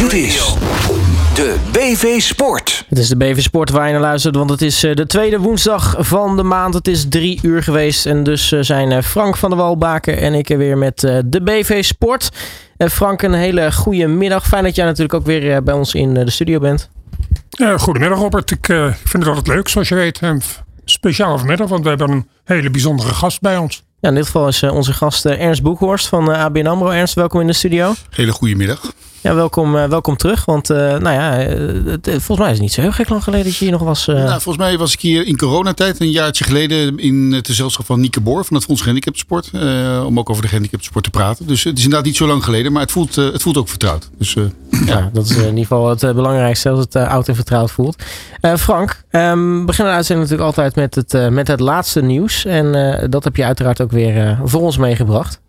Dit is de BV Sport. Het is de BV Sport waar je naar luistert, want het is eh, de tweede woensdag van de maand. Het is drie uur geweest en dus eh, zijn eh, Frank van der Walbaken en ik er weer met de BV Sport. Frank, een hele goede middag. Fijn dat jij natuurlijk ook weer bij ons in de studio bent. goedemiddag Robert, ik vind het altijd leuk zoals je weet. Speciaal vanmiddag, want we hebben een hele bijzondere gast bij ons. Ja, in dit geval is onze gast Ernst Boekhorst van ABN AMRO. Ernst, welkom in de studio. Hele goede middag. Ja, welkom, uh, welkom terug. Want uh, nou ja, het, volgens mij is het niet zo heel gek lang geleden dat je hier nog was. Uh... Nou, volgens mij was ik hier in coronatijd, een jaartje geleden, in het gezelschap van Nieke Boor van het Fonds Gehandicaptensport. om ook over de gehandicaptensport te praten. Dus het is inderdaad niet zo lang geleden, maar het voelt, het voelt ook vertrouwd. Dus, ja. ja. dat is in ieder geval het belangrijkste, als het oud en vertrouwd voelt. Frank, um, we beginnen de uitzending natuurlijk altijd met het, met het laatste nieuws. En dat heb je uiteraard ook weer voor ons meegebracht.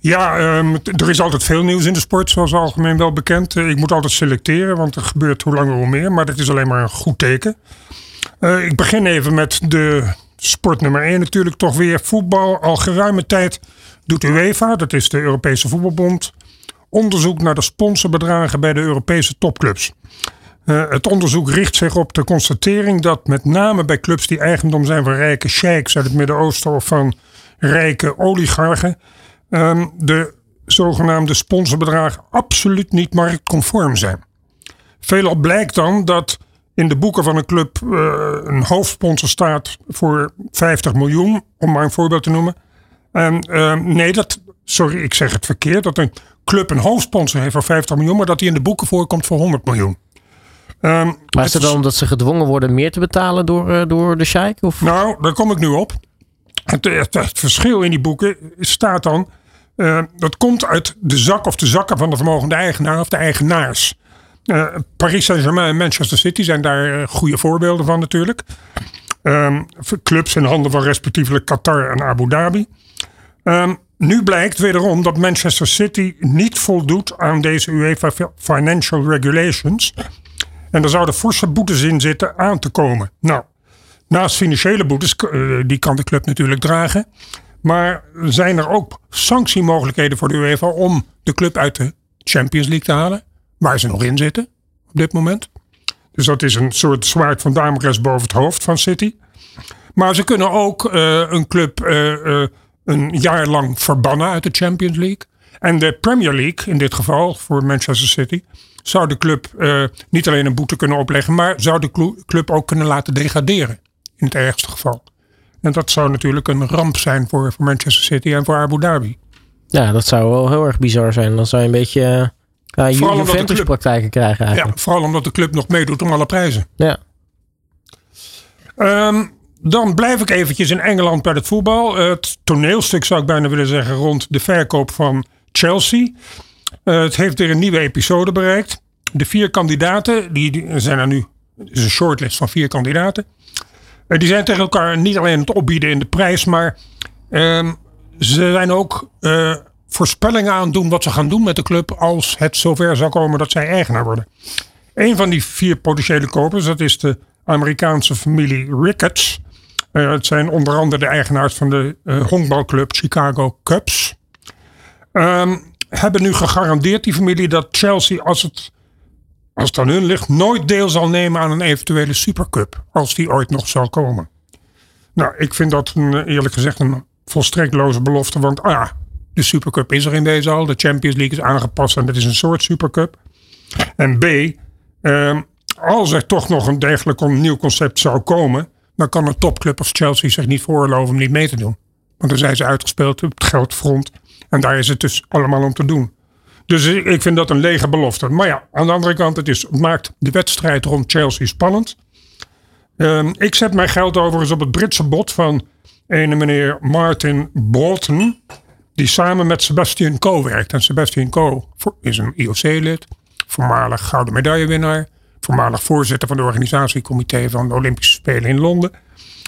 Ja, um, er is altijd veel nieuws in de sport, zoals algemeen wel bekend. Uh, ik moet altijd selecteren, want er gebeurt hoe langer hoe meer. Maar dat is alleen maar een goed teken. Uh, ik begin even met de sport nummer 1 natuurlijk. Toch weer voetbal. Al geruime tijd doet UEFA, dat is de Europese Voetbalbond, onderzoek naar de sponsorbedragen bij de Europese topclubs. Uh, het onderzoek richt zich op de constatering dat met name bij clubs die eigendom zijn van rijke sheiks uit het Midden-Oosten of van rijke oligarchen Ehm, de zogenaamde sponsorbedragen absoluut niet marktconform zijn. Veelal blijkt dan dat in de boeken van een club uh, een hoofdsponsor staat voor 50 miljoen, om maar een voorbeeld te noemen. En ehm, nee, dat, sorry, ik zeg het verkeerd, dat een club een hoofdsponsor heeft voor 50 miljoen, maar dat die in de boeken voorkomt voor 100 miljoen. Um, maar is het dan omdat ze gedwongen worden meer te betalen door, uh, door de sheik? Of? Nou, daar kom ik nu op. Het, het, het, verschil in die boeken staat dan uh, dat komt uit de zak of de zakken van de vermogende eigenaar of de eigenaars. Uh, Paris Saint-Germain en Manchester City zijn daar uh, goede voorbeelden van natuurlijk. Um, clubs in handen van respectievelijk Qatar en Abu Dhabi. Um, nu blijkt wederom dat Manchester City niet voldoet aan deze UEFA Financial Regulations. En er zouden forse boetes in zitten aan te komen. Nou, naast financiële boetes, die kan de club natuurlijk dragen. Maar zijn er ook sanctiemogelijkheden voor de UEFA om de club uit de Champions League te halen? Waar ze nog in zitten op dit moment. Dus dat is een soort zwaard van Damocles boven het hoofd van City. Maar ze kunnen ook uh, een club uh, uh, een jaar lang verbannen uit de Champions League. En de Premier League, in dit geval voor Manchester City, zou de club niet alleen een boete kunnen opleggen, maar zou de club ook kunnen laten degraderen. In het ergste geval. En dat zou natuurlijk een ramp zijn voor, voor Manchester City en voor Abu Dhabi. Ja, dat zou wel heel erg bizar zijn. Dan zou je een beetje uh, Juventus praktijken krijgen eigenlijk. Ja, vooral omdat de club nog meedoet om alle prijzen. Ja. Um, dan blijf ik eventjes in Engeland bij het voetbal. Het toneelstuk zou ik bijna willen zeggen rond de verkoop van Chelsea. Uh, het heeft weer een nieuwe episode bereikt. De vier kandidaten, die, die zijn er nu, het is een shortlist van vier kandidaten. Eh, die zijn tegen elkaar niet alleen het opbieden in de prijs, maar uh, ze zijn ook uh, voorspellingen aan doen wat ze gaan doen met de club als het zover zou komen dat zij eigenaar worden. Een van die vier potentiële kopers, dat is de Amerikaanse familie Ricketts. Uh, het zijn onder andere de eigenaars van de honkbalclub Chicago Cubs. Um, hebben nu gegarandeerd, die familie, dat Chelsea, als het als aan hun ligt, nooit deel zal nemen aan een eventuele supercup. Als die ooit nog zal komen. Nou, ik vind dat een, eerlijk gezegd een volstrekt loze belofte. Want ah, de supercup is er in deze al. De Champions League is aangepast en het is een soort supercup. En B, eh, als er toch nog een dergelijk nieuw concept zou komen. Dan kan een topclub als Chelsea zich niet veroorloven om niet mee te doen. Want dan zijn ze uitgespeeld op het geldfront. En daar is het dus allemaal om te doen. Dus ik vind dat een lege belofte. Maar ja, aan de andere kant, het, is, maakt de wedstrijd rond Chelsea spannend. Um, ik zet mijn geld overigens op het Britse bod van een meneer Martin Bolton. Die samen met Sebastian Coe werkt. En Sebastian Coe is een IOC-lid. Voormalig gouden medaillewinnaar. Voormalig voorzitter van de organisatiecomité van de Olympische Spelen in Londen.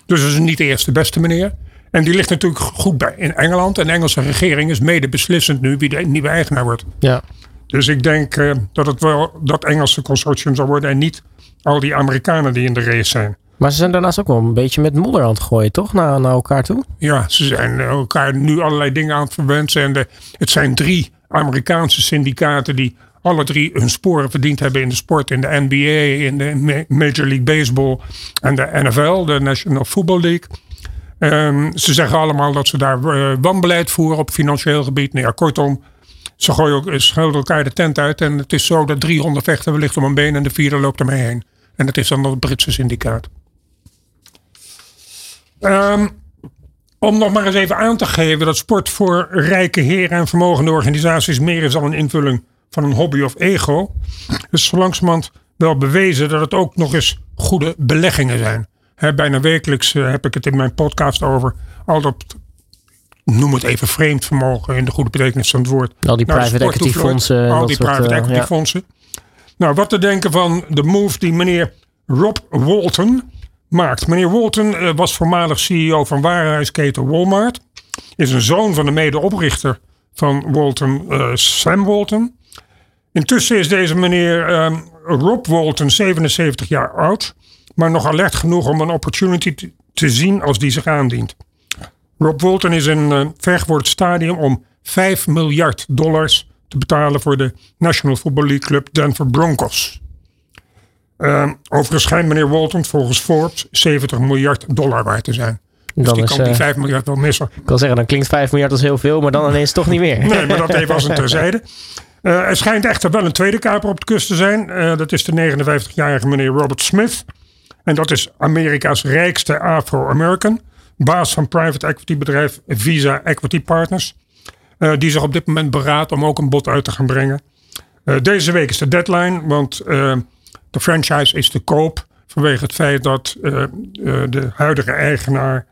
Dus is niet de eerste beste meneer. En die ligt natuurlijk goed bij in Engeland. En de Engelse regering is mede beslissend nu wie de nieuwe eigenaar wordt. Ja. Dus ik denk uh, dat het wel dat Engelse consortium zal worden. En niet al die Amerikanen die in de race zijn. Maar ze zijn daarnaast ook wel een beetje met modder aan het gooien, toch? Naar, naar elkaar toe? Ja, ze zijn elkaar nu allerlei dingen aan het verwensen. En de, het zijn drie Amerikaanse syndicaten die alle drie hun sporen verdiend hebben in de sport, in de NBA, in de Major League Baseball en de NFL, de National Football League. Um, ze zeggen allemaal dat ze daar uh, wanbeleid voeren op financieel gebied. Nou kortom, ze gooien schelden elkaar de tent uit. En het is zo dat drie honden vechten wellicht om een been en de vierde loopt ermee heen. En dat is dan het Britse syndicaat. Um, om nog maar eens even aan te geven dat sport voor rijke heren en vermogende organisaties meer is dan een invulling van een hobby of ego. Dus zo langzamerhand wel bewezen dat het ook nog eens goede beleggingen zijn. Bijna wekelijks eh, heb ik het in mijn podcast over. Al dat, noem het even vreemd vermogen in de goede betekenis van het woord. Al die nou, private equity fondsen. Al die private eh, equity fondsen. Nou, wat te denken van de move die meneer Rob Walton maakt. Meneer Walton eh, was voormalig CEO van warenhuisketen Walmart. Is een zoon van de medeoprichter van Walton, uh, Sam Walton. Intussen is deze meneer uh, Rob Walton 77 jaar oud. Maar nog alert genoeg om een opportunity te, te zien als die zich aandient. Rob Walton is in uh, ver het stadium om 5 miljard dollars te betalen voor de National Football League Club Denver Broncos. Uh, overigens schijnt meneer Walton volgens Forbes 70 miljard dollar waard te zijn. Dus dan die kan die 5 miljard wel missen. Ik kan zeggen, dan klinkt 5 miljard als heel veel, maar dan ineens toch niet meer. Nee, maar dat even als een terzijde. Uh, er schijnt echter wel een tweede kaper op de kust te zijn. Uh, dat is de 59-jarige meneer Robert Smith. En dat is Amerika's rijkste Afro-American. Baas van private equity bedrijf Visa Equity Partners. Uh, die zich op dit moment beraadt om ook een bod uit te gaan brengen. deze week is de deadline, want de franchise is te koop vanwege het feit dat de huidige eigenaar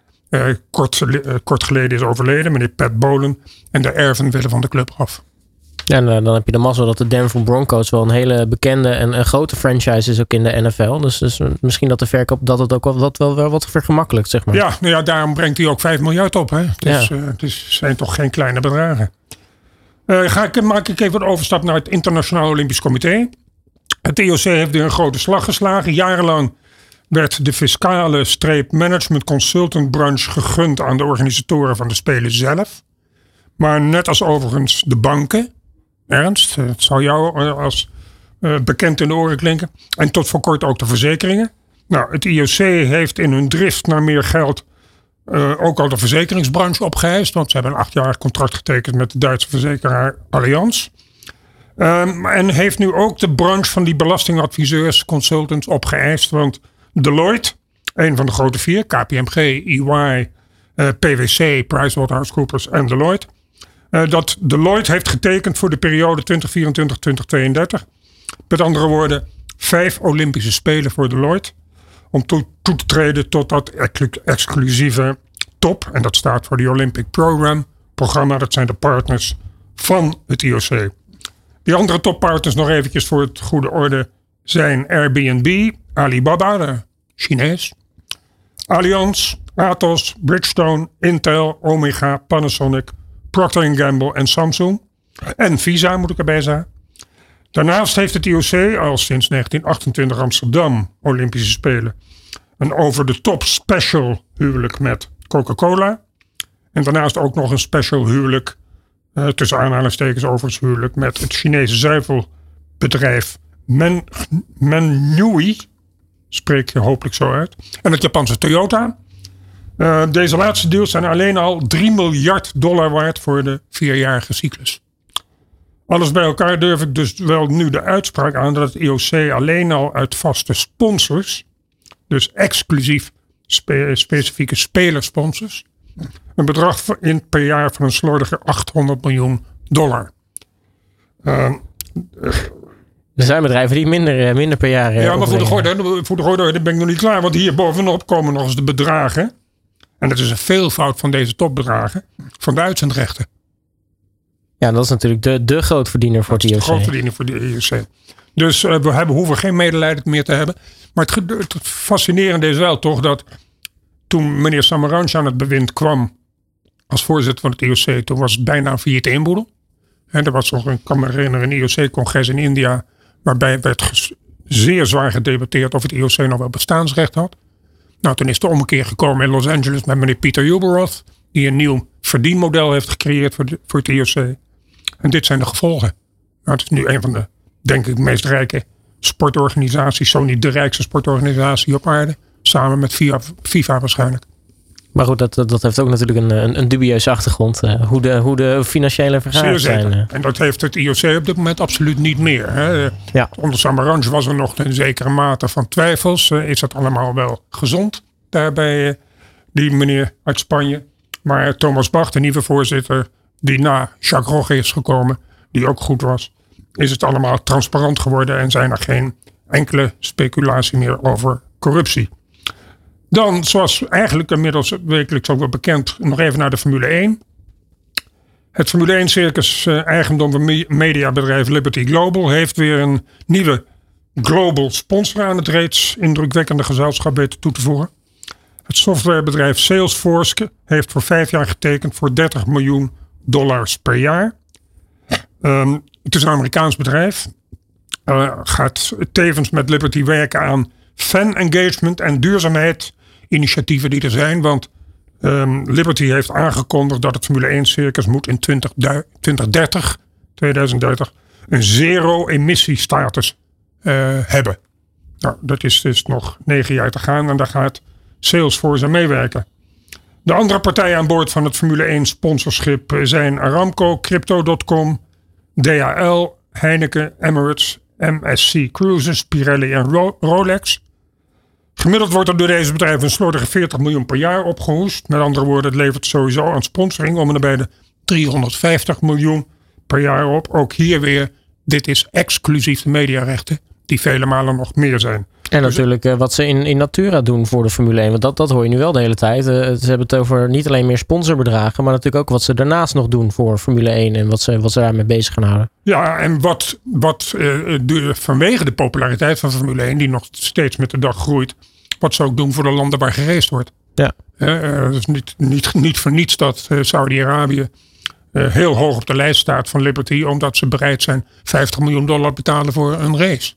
kort, kort, geleden is overleden, meneer Pat Bolen. En de erven willen van de club af. En dan heb je de mazzel dat de Denver Broncos wel een hele bekende en een grote franchise is ook in de NFL. Dus, dus misschien dat de verkoop dat het ook wel, wat, wel, wel wat vergemakkelijkt, zeg maar. Ja, nou ja, daarom brengt hij ook 5 miljard op. Hè? Dus, ja. het zijn toch geen kleine bedragen. ga ik, maak ik even een overstap naar het Internationaal Olympisch Comité. Het IOC heeft weer een grote slag geslagen. Jarenlang werd de fiscale streep management consultant branche gegund aan de organisatoren van de Spelen zelf. Maar net als overigens de banken, Ernst, het zal jou eh, als uh, bekend in de oren klinken. En tot voor kort ook de verzekeringen. Nou, het IOC heeft in hun drift naar meer geld ook al de verzekeringsbranche opgeheist. Want ze hebben een achtjarig contract getekend met de Duitse verzekeraar Allianz. Um, en heeft nu ook de branche van die belastingadviseurs, consultants opgeëist. Want Deloitte, een van de grote vier, KPMG, EY, uh, PwC, PricewaterhouseCoopers en Deloitte. Uh, dat Deloitte heeft getekend voor de periode 2024-2032. Met andere woorden, vijf Olympische Spelen voor Deloitte. Om toe, toe te treden tot dat exclusieve top. En dat staat voor de Olympic Program programma. Dat zijn de partners van het IOC. Die andere toppartners nog eventjes voor het goede orde zijn Airbnb, Alibaba, de Chinees, Allianz, Atos, Bridgestone, Intel, Omega, Panasonic, Procter Gamble en Samsung. En Visa moet ik erbij zeggen. Daarnaast heeft het IOC al sinds 1928 Amsterdam Olympische Spelen een over de top special huwelijk met Coca-Cola. En daarnaast ook nog een special huwelijk uh, tussen aanhalingstekens overigens huwelijk met het Chinese zuivelbedrijf Men, Menui, spreek je hopelijk zo uit, en het Japanse Toyota. Uh, deze laatste deals zijn alleen al 3 miljard dollar waard voor de vierjarige cyclus. Alles bij elkaar durf ik dus wel nu de uitspraak aan dat het IOC alleen al uit vaste sponsors, dus exclusief spe specifieke spelersponsors, een bedrag in per jaar van een slordige 800 miljoen dollar. Uh, er zijn bedrijven die minder, eh, minder per jaar. Ja, maar voor de, gooi, voor de ben ik nog niet klaar. Want hier bovenop komen nog eens de bedragen. En dat is een veelvoud van deze topbedragen. Van de uitzendrechten. Ja, dat is natuurlijk de, de grootverdiener voor het IOC. De grootverdiener voor de IOC. Dus uh, we hebben, hoeven geen medelijden meer te hebben. Maar het, het fascinerende is wel toch dat toen meneer Samaranch aan het bewind kwam als voorzitter van het IOC, toen was het bijna een failliet inboedel. En er was nog, een, kan me herinneren, een IOC-congres in India, waarbij werd zeer zwaar gedebatteerd of het IOC nog wel bestaansrecht had. Nou, toen is de ommekeer gekomen in Los Angeles met meneer Peter Uberoth, die een nieuw verdienmodel heeft gecreëerd voor, voor het IOC. En dit zijn de gevolgen. Nou, het is nu een van de denk ik, meest rijke sportorganisatie. Zo niet de rijkste sportorganisatie op aarde. Samen met FIFA waarschijnlijk. Maar goed, dat, dat heeft ook natuurlijk een, een, een dubieuze achtergrond. Uh, hoe, de, hoe de financiële vergaderingen zijn. Uh. En dat heeft het IOC op dit moment absoluut niet meer. Hè. Ja. Onder was er nog een zekere mate van twijfels. Uh, is dat allemaal wel gezond? Daar bij die meneer uit Spanje. Maar Thomas Bach, de nieuwe voorzitter, die na Jacques Rogge is gekomen, die ook goed was, is het allemaal transparant geworden en zijn er geen enkele speculatie meer over corruptie. Dan, zoals eigenlijk inmiddels wekelijks ook wel bekend, nog even naar de Formule 1. Het Formule 1 circus uh, eigendom van mediabedrijf Liberty Global heeft weer een nieuwe global sponsor aan het reeds indrukwekkende gezelschap weten toe te voegen. Het softwarebedrijf Salesforce heeft voor vijf jaar getekend voor 30 miljoen dollars per jaar. Um, het is een Amerikaans bedrijf. Uh, gaat tevens met Liberty werken aan fan engagement en duurzaamheid initiatieven die er zijn. Want um, Liberty heeft aangekondigd dat het Formule 1 circus moet in 20, 2030, 2030 een zero emissie status uh, hebben. Nou, dat is dus nog negen jaar te gaan en daar gaat Salesforce aan meewerken. De andere partijen aan boord van het Formule 1 sponsorschip zijn Aramco, Crypto.com, DHL, Heineken, Emirates, MSC Cruises, Pirelli en Ro Rolex. Gemiddeld wordt er door deze bedrijven een slordige 40 miljoen per jaar opgehoest. Met andere woorden, het levert sowieso aan sponsoring om en bij de 350 miljoen per jaar op. Ook hier weer, dit is exclusief de mediarechten, die vele malen nog meer zijn. En dus natuurlijk uh, wat ze in, in Natura doen voor de Formule 1. Want dat, dat hoor je nu wel de hele tijd. Uh, ze hebben het over niet alleen meer sponsorbedragen. Maar natuurlijk ook wat ze daarnaast nog doen voor Formule 1. En wat ze, wat ze daarmee bezig gaan houden. Ja, en wat, wat uh, de, vanwege de populariteit van Formule 1. Die nog steeds met de dag groeit. Wat ze ook doen voor de landen waar gereisd wordt. Ja. dus niet, niet, niet voor niets dat Saudi-Arabië heel hoog op de lijst staat van Liberty. Omdat ze bereid zijn 50 miljoen dollar betalen voor een race.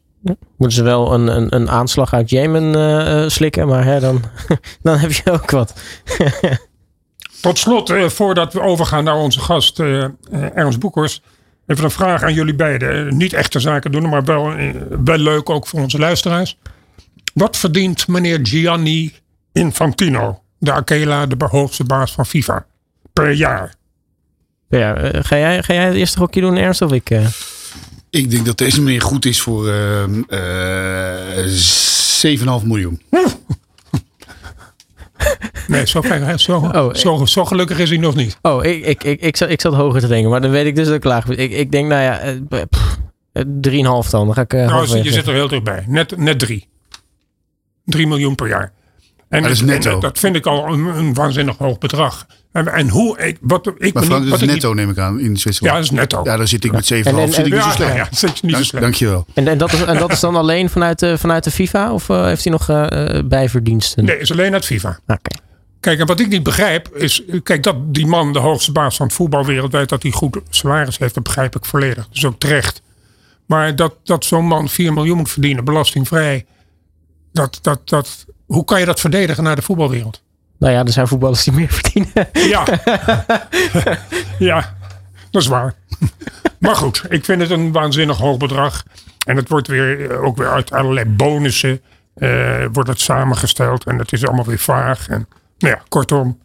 Moeten ze wel een, een, een aanslag uit Jemen uh, slikken, maar hè, dan, dan heb je ook wat. Tot slot, voordat we overgaan naar onze gast uh, Ernst Boekers. Even een vraag aan jullie beiden. Niet echte zaken doen, maar wel, wel leuk ook voor onze luisteraars. Wat verdient meneer Gianni Infantino, de Akela, de hoogste baas van FIFA, per jaar? Ja, ga, jij, ga jij het eerste gokje doen, Ernst, of ik? Ik denk dat deze meneer goed is voor uh, uh, 7,5 miljoen. Nee, zo, zo, oh, zo, zo, gelukkig is hij nog niet. Oh, ik, ik, ik, ik, zat, ik zat hoger te denken, maar dan weet ik dus dat ik laag Ik, ik denk, nou ja, 3,5 dan. dan ga ik, uh, nou, je zit er heel dichtbij. Net, net 3. 3 miljoen per jaar. En dat is netto. dat vind ik al een, een waanzinnig hoog bedrag. En, en hoe, ik, wat, ik maar Frank, dat is netto neem ik aan in Zwitserland. Ja, dat is netto. Ja, dan zit ik met 7,5. Zit ik niet ja, zo slecht. Ja, zit je niet Dank, zo slecht. Dankjewel. En, en, dat is, en dat is dan alleen vanuit de, vanuit de FIFA? Of uh, heeft hij nog uh, bijverdiensten? Nee, is alleen uit FIFA. Oké. Okay. Kijk, en wat ik niet begrijp is... Kijk, dat die man, de hoogste baas van het voetbal wereldwijd... dat hij goed salaris heeft, dat begrijp ik volledig. Dat is ook terecht. Maar dat, dat zo'n man 4 miljoen moet verdienen, belastingvrij... Dat, dat, dat, hoe kan je dat verdedigen naar de voetbalwereld? Nou ja, er zijn voetballers die meer verdienen. Ja, ja dat is waar. Maar goed, ik vind het een waanzinnig hoog bedrag. En het wordt weer, ook weer uit allerlei bonussen uh, wordt het samengesteld. En het is allemaal weer vaag. En nou ja, kortom,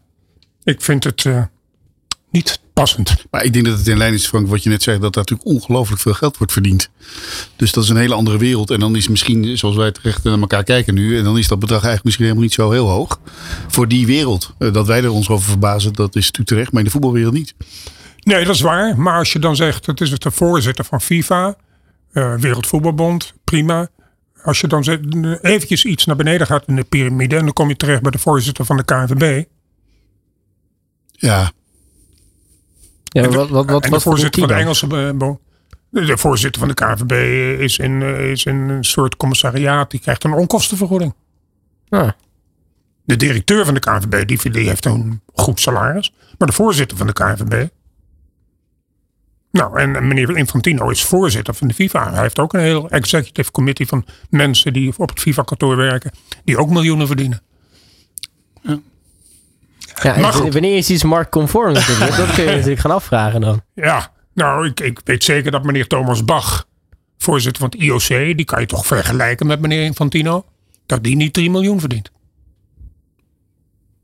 ik vind het uh, niet passend. Maar ik denk dat het in lijn is, Frank, wat je net zei, dat daar natuurlijk ongelooflijk veel geld wordt verdiend. Dus dat is een hele andere wereld. En dan is misschien, zoals wij terecht naar elkaar kijken nu, en dan is dat bedrag eigenlijk misschien helemaal niet zo heel hoog. Voor die wereld. Dat wij er ons over verbazen, dat is natuurlijk terecht, maar in de voetbalwereld niet. Nee, dat is waar. Maar als je dan zegt, het is de voorzitter van FIFA, uh, Wereldvoetbalbond, prima. Als je dan zegt, eventjes iets naar beneden gaat in de piramide en dan kom je terecht bij de voorzitter van de KNVB. Ja, ja, de, wat, wat, wat, en de voorzitter van de Engelse bond. De voorzitter van de KVB is in, is in een soort commissariaat. Die krijgt een onkostenvergoeding. Ah. De directeur van de KVB die, die heeft een goed salaris. Maar de voorzitter van de KVB. Nou, en meneer Infantino is voorzitter van de FIFA. Hij heeft ook een heel executive committee van mensen die op het FIFA-kantoor werken. Die ook miljoenen verdienen. Ja. Ja, wanneer is iets marktconform dat kun je natuurlijk gaan afvragen dan. Ja, nou, ik, ik weet zeker dat meneer Thomas Bach voorzitter van het IOC, die kan je toch vergelijken met meneer Infantino, dat die niet 3 miljoen verdient.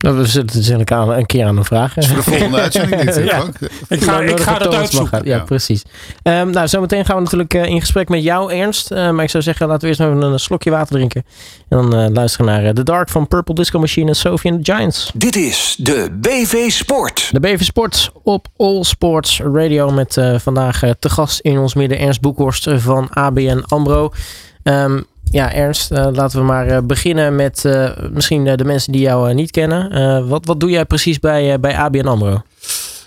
Nou, we zitten aan een keer aan een vraag. Voor de volgende uitzending hè, Ja. Frank? Ik ga, ik ga dat uitzoeken. Ja, Ja. precies. Ehm, nou, zometeen gaan we natuurlijk eh, in gesprek met jou, Ernst. Eh, maar ik zou zeggen, laten we eerst even een slokje water drinken. En dan eh, luisteren naar eh, The Dark van Purple Disco Machine en Sophie and the Giants. Dit is de BV Sport. De BV Sport op All Sports Radio met eh, vandaag eh, te gast in ons midden Ernst Boekhorst van ABN AMRO. Ehm, ja, Ernst, eh, laten we maar eh, beginnen met eh, misschien de mensen die jou niet kennen. Wat, wat doe jij precies bij, bij ABN AMRO?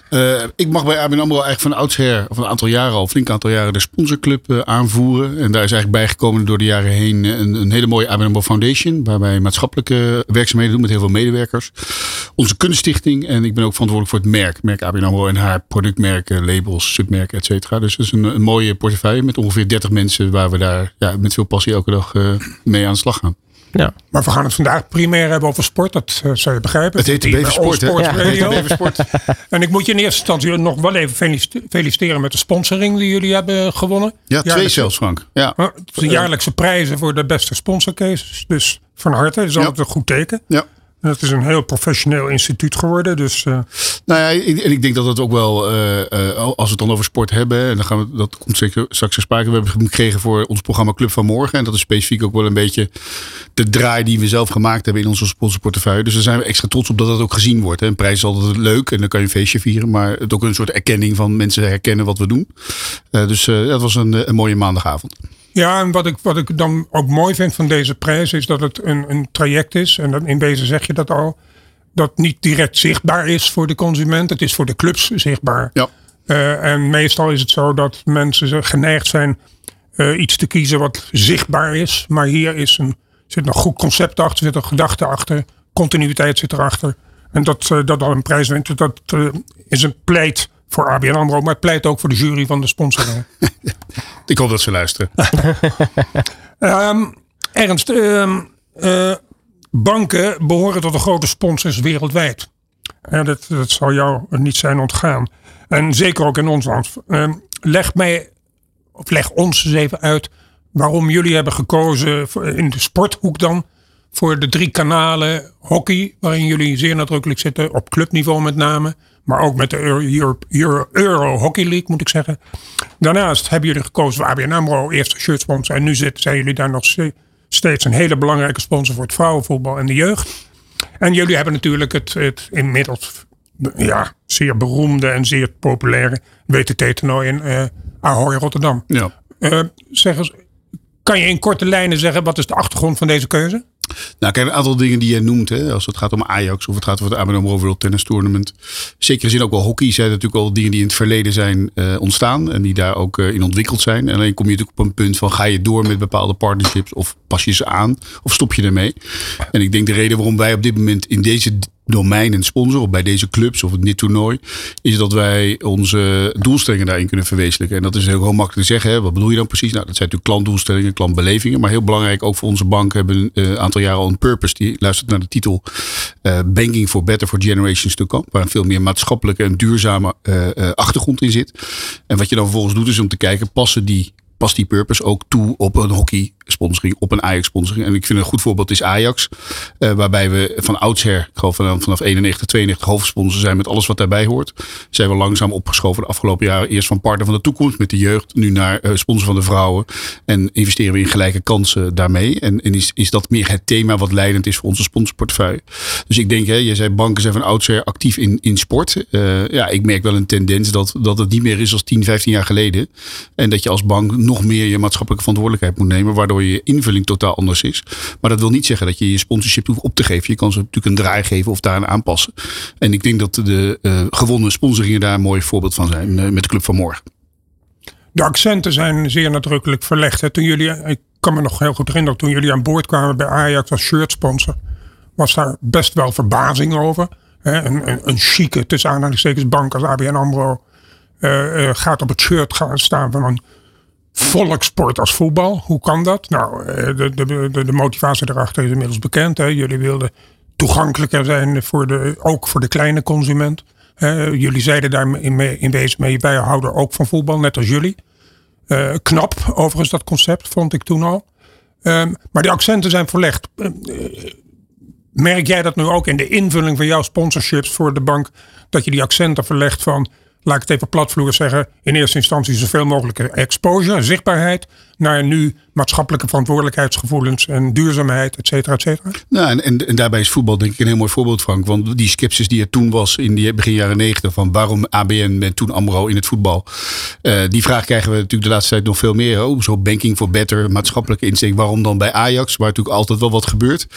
Eh, ik mag bij ABN AMRO eigenlijk van oudsher, of een aantal jaren al, flink aantal jaren, de sponsorclub eh, aanvoeren. En daar is eigenlijk bijgekomen door de jaren heen eh, een, een hele mooie ABN AMRO Foundation. Waar wij maatschappelijke werkzaamheden doen met heel veel medewerkers. Onze kunststichting. En ik ben ook verantwoordelijk voor het merk. Merk ABN AMRO en haar productmerken, labels, submerken, et cetera. Dus dat is een, mooie portefeuille met ongeveer 30 mensen waar we daar ja, met veel passie elke dag mee aan de slag gaan. Ja. Maar we gaan het vandaag primair hebben over sport. Dat eh, zou je begrijpen. Het heet de Sport, Ja. Sport. En ik moet je in eerste instantie nog wel even felicite- feliciteren met de sponsoring die jullie hebben gewonnen. Ja, twee Jaarlijkse- zelfs, Frank. Ja. De jaarlijkse prijzen voor de beste sponsorcases. Dus van harte, dat is altijd een goed teken. ja. Het is een heel professioneel instituut geworden. Dus eh, Nou ja, ik- en ik denk dat het ook wel, eh, als we het dan over sport hebben, en dan gaan we, dat komt zeker straks sprake. We hebben gekregen voor ons programma Club van Morgen. En dat is specifiek ook wel een beetje de draai die we zelf gemaakt hebben in onze sponsorportefeuille. Dus daar zijn we extra trots op dat dat ook gezien wordt. Hè. Een prijs is altijd leuk en dan kan je een feestje vieren. Maar het ook een soort erkenning van mensen herkennen wat we doen. Dus dat was een, een mooie maandagavond. Ja, en wat ik, wat ik dan ook mooi vind van deze prijs is dat het een, een traject is. En dan in wezen zeg je dat al. Dat niet direct zichtbaar is voor de consument. Het is voor de clubs zichtbaar. Ja. Eh, en meestal is het zo dat mensen geneigd zijn eh, iets te kiezen wat zichtbaar is. Maar hier is een, zit een goed concept achter, zit een gedachte achter, continuïteit zit erachter. En dat, eh, dat al een prijs wint, dat is een pleit voor ABN AMRO, maar pleit ook voor de jury van de sponsoring. Ik hoop dat ze luisteren. Ehm, Ernst, ehm, eh, banken behoren tot de grote sponsors wereldwijd. Dat, dat zal jou niet zijn ontgaan. En zeker ook in ons land. Ehm, leg mij, of leg ons eens even uit waarom jullie hebben gekozen voor- in de sporthoek dan voor de drie kanalen hockey, waarin jullie zeer nadrukkelijk zitten, op clubniveau met name, maar ook met de Euro, Euro, Euro, Hockey League moet ik zeggen. Daarnaast hebben jullie gekozen voor ABN AMRO, eerste shirtsponsor. En nu zijn jullie daar nog ste- steeds een hele belangrijke sponsor voor het vrouwenvoetbal en de jeugd. En jullie hebben natuurlijk het, het inmiddels ja, zeer beroemde en zeer populaire WTT-toernooi in eh Ahoy Rotterdam. Ja. Eh, zeg eens, kan je in korte lijnen zeggen wat is de achtergrond van deze keuze? Nou, kijk, een aantal dingen die je noemt, hè, als het gaat om Ajax of het gaat over het ABN AMRO World Tennis Tournament. Zeker zin ook wel hockey zijn natuurlijk al dingen die in het verleden zijn eh, ontstaan en die daar ook eh, in ontwikkeld zijn. En alleen kom je natuurlijk op een punt van ga je door met bepaalde partnerships of pas je ze aan of stop je ermee. En ik denk de reden waarom wij op dit moment in deze domeinen sponsoren, of bij deze clubs of dit toernooi, is dat wij onze doelstellingen daarin kunnen verwezenlijken. En dat is heel, heel makkelijk te zeggen. Hè. Wat bedoel je dan precies? Nou, dat zijn natuurlijk klantdoelstellingen, klantbelevingen. Maar heel belangrijk, ook voor onze bank hebben we een aantal jaren al een purpose. Die luistert naar de titel eh, Banking for Better for Generations to Come. Waar een veel meer maatschappelijke en duurzame eh, eh, achtergrond in zit. En wat je dan vervolgens doet, is om te kijken, passen die past die purpose ook toe op een hockey sponsoring, op een Ajax sponsoring. En ik vind een goed voorbeeld is Ajax. eh, waarbij we van oudsher, ik geloof vanaf, vanaf 91, 92 hoofdsponsor zijn met alles wat daarbij hoort. Zijn we langzaam opgeschoven de afgelopen jaren. Eerst van partner van de toekomst met de jeugd. Nu naar eh, sponsor van de vrouwen. En investeren we in gelijke kansen daarmee. En, en is, is dat meer het thema wat leidend is voor onze sponsorportefeuille. Dus ik denk, hè, je zei banken zijn van oudsher actief in, in sport. Eh, ja, ik merk wel een tendens dat, dat het niet meer is als 10, 15 jaar geleden. En dat je als bank nog meer je maatschappelijke verantwoordelijkheid moet nemen. Waardoor je invulling totaal anders is. Maar dat wil niet zeggen dat je je sponsorship hoeft op te geven. Je kan ze natuurlijk een draai geven of daaraan aanpassen. En ik denk dat de eh, gewonnen sponsoringen daar een mooi voorbeeld van zijn. eh, met de Club van Morgen. De accenten zijn zeer nadrukkelijk verlegd. Toen jullie, ik kan me nog heel goed herinneren, toen jullie aan boord kwamen bij Ajax als shirtsponsor, was daar best wel verbazing over. Hè. Een, een, een chique, tussen aanhalingstekens, bank als ABN AMRO eh, gaat op het shirt gaan staan van een volkssport als voetbal. Hoe kan dat? Nou, eh, de, de, de, de motivatie erachter is inmiddels bekend. Hè. Jullie wilden toegankelijker zijn, voor de, ook voor de kleine consument. Eh, jullie zeiden daar in, mee- in wezen mee, wij houden ook van voetbal, net als jullie. Uh, knap, overigens, dat concept, vond ik toen al. Um, maar die accenten zijn verlegd. Uh, merk jij dat nu ook in de invulling van jouw sponsorships voor de bank? Dat je die accenten verlegt van laat ik het even platvloer zeggen, in eerste instantie zoveel mogelijk exposure, zichtbaarheid, naar nu maatschappelijke verantwoordelijkheidsgevoelens en duurzaamheid, et cetera, et cetera. Nou, en, en, daarbij is voetbal denk ik een heel mooi voorbeeld, Frank. Want die sceptisch die er toen was in die begin jaren negentig van waarom ABN en toen AMRO in het voetbal. Uh, die vraag krijgen we natuurlijk de laatste tijd nog veel meer. Oh, zo banking for better, maatschappelijke insteek. Waarom dan bij Ajax, waar natuurlijk altijd wel wat gebeurt.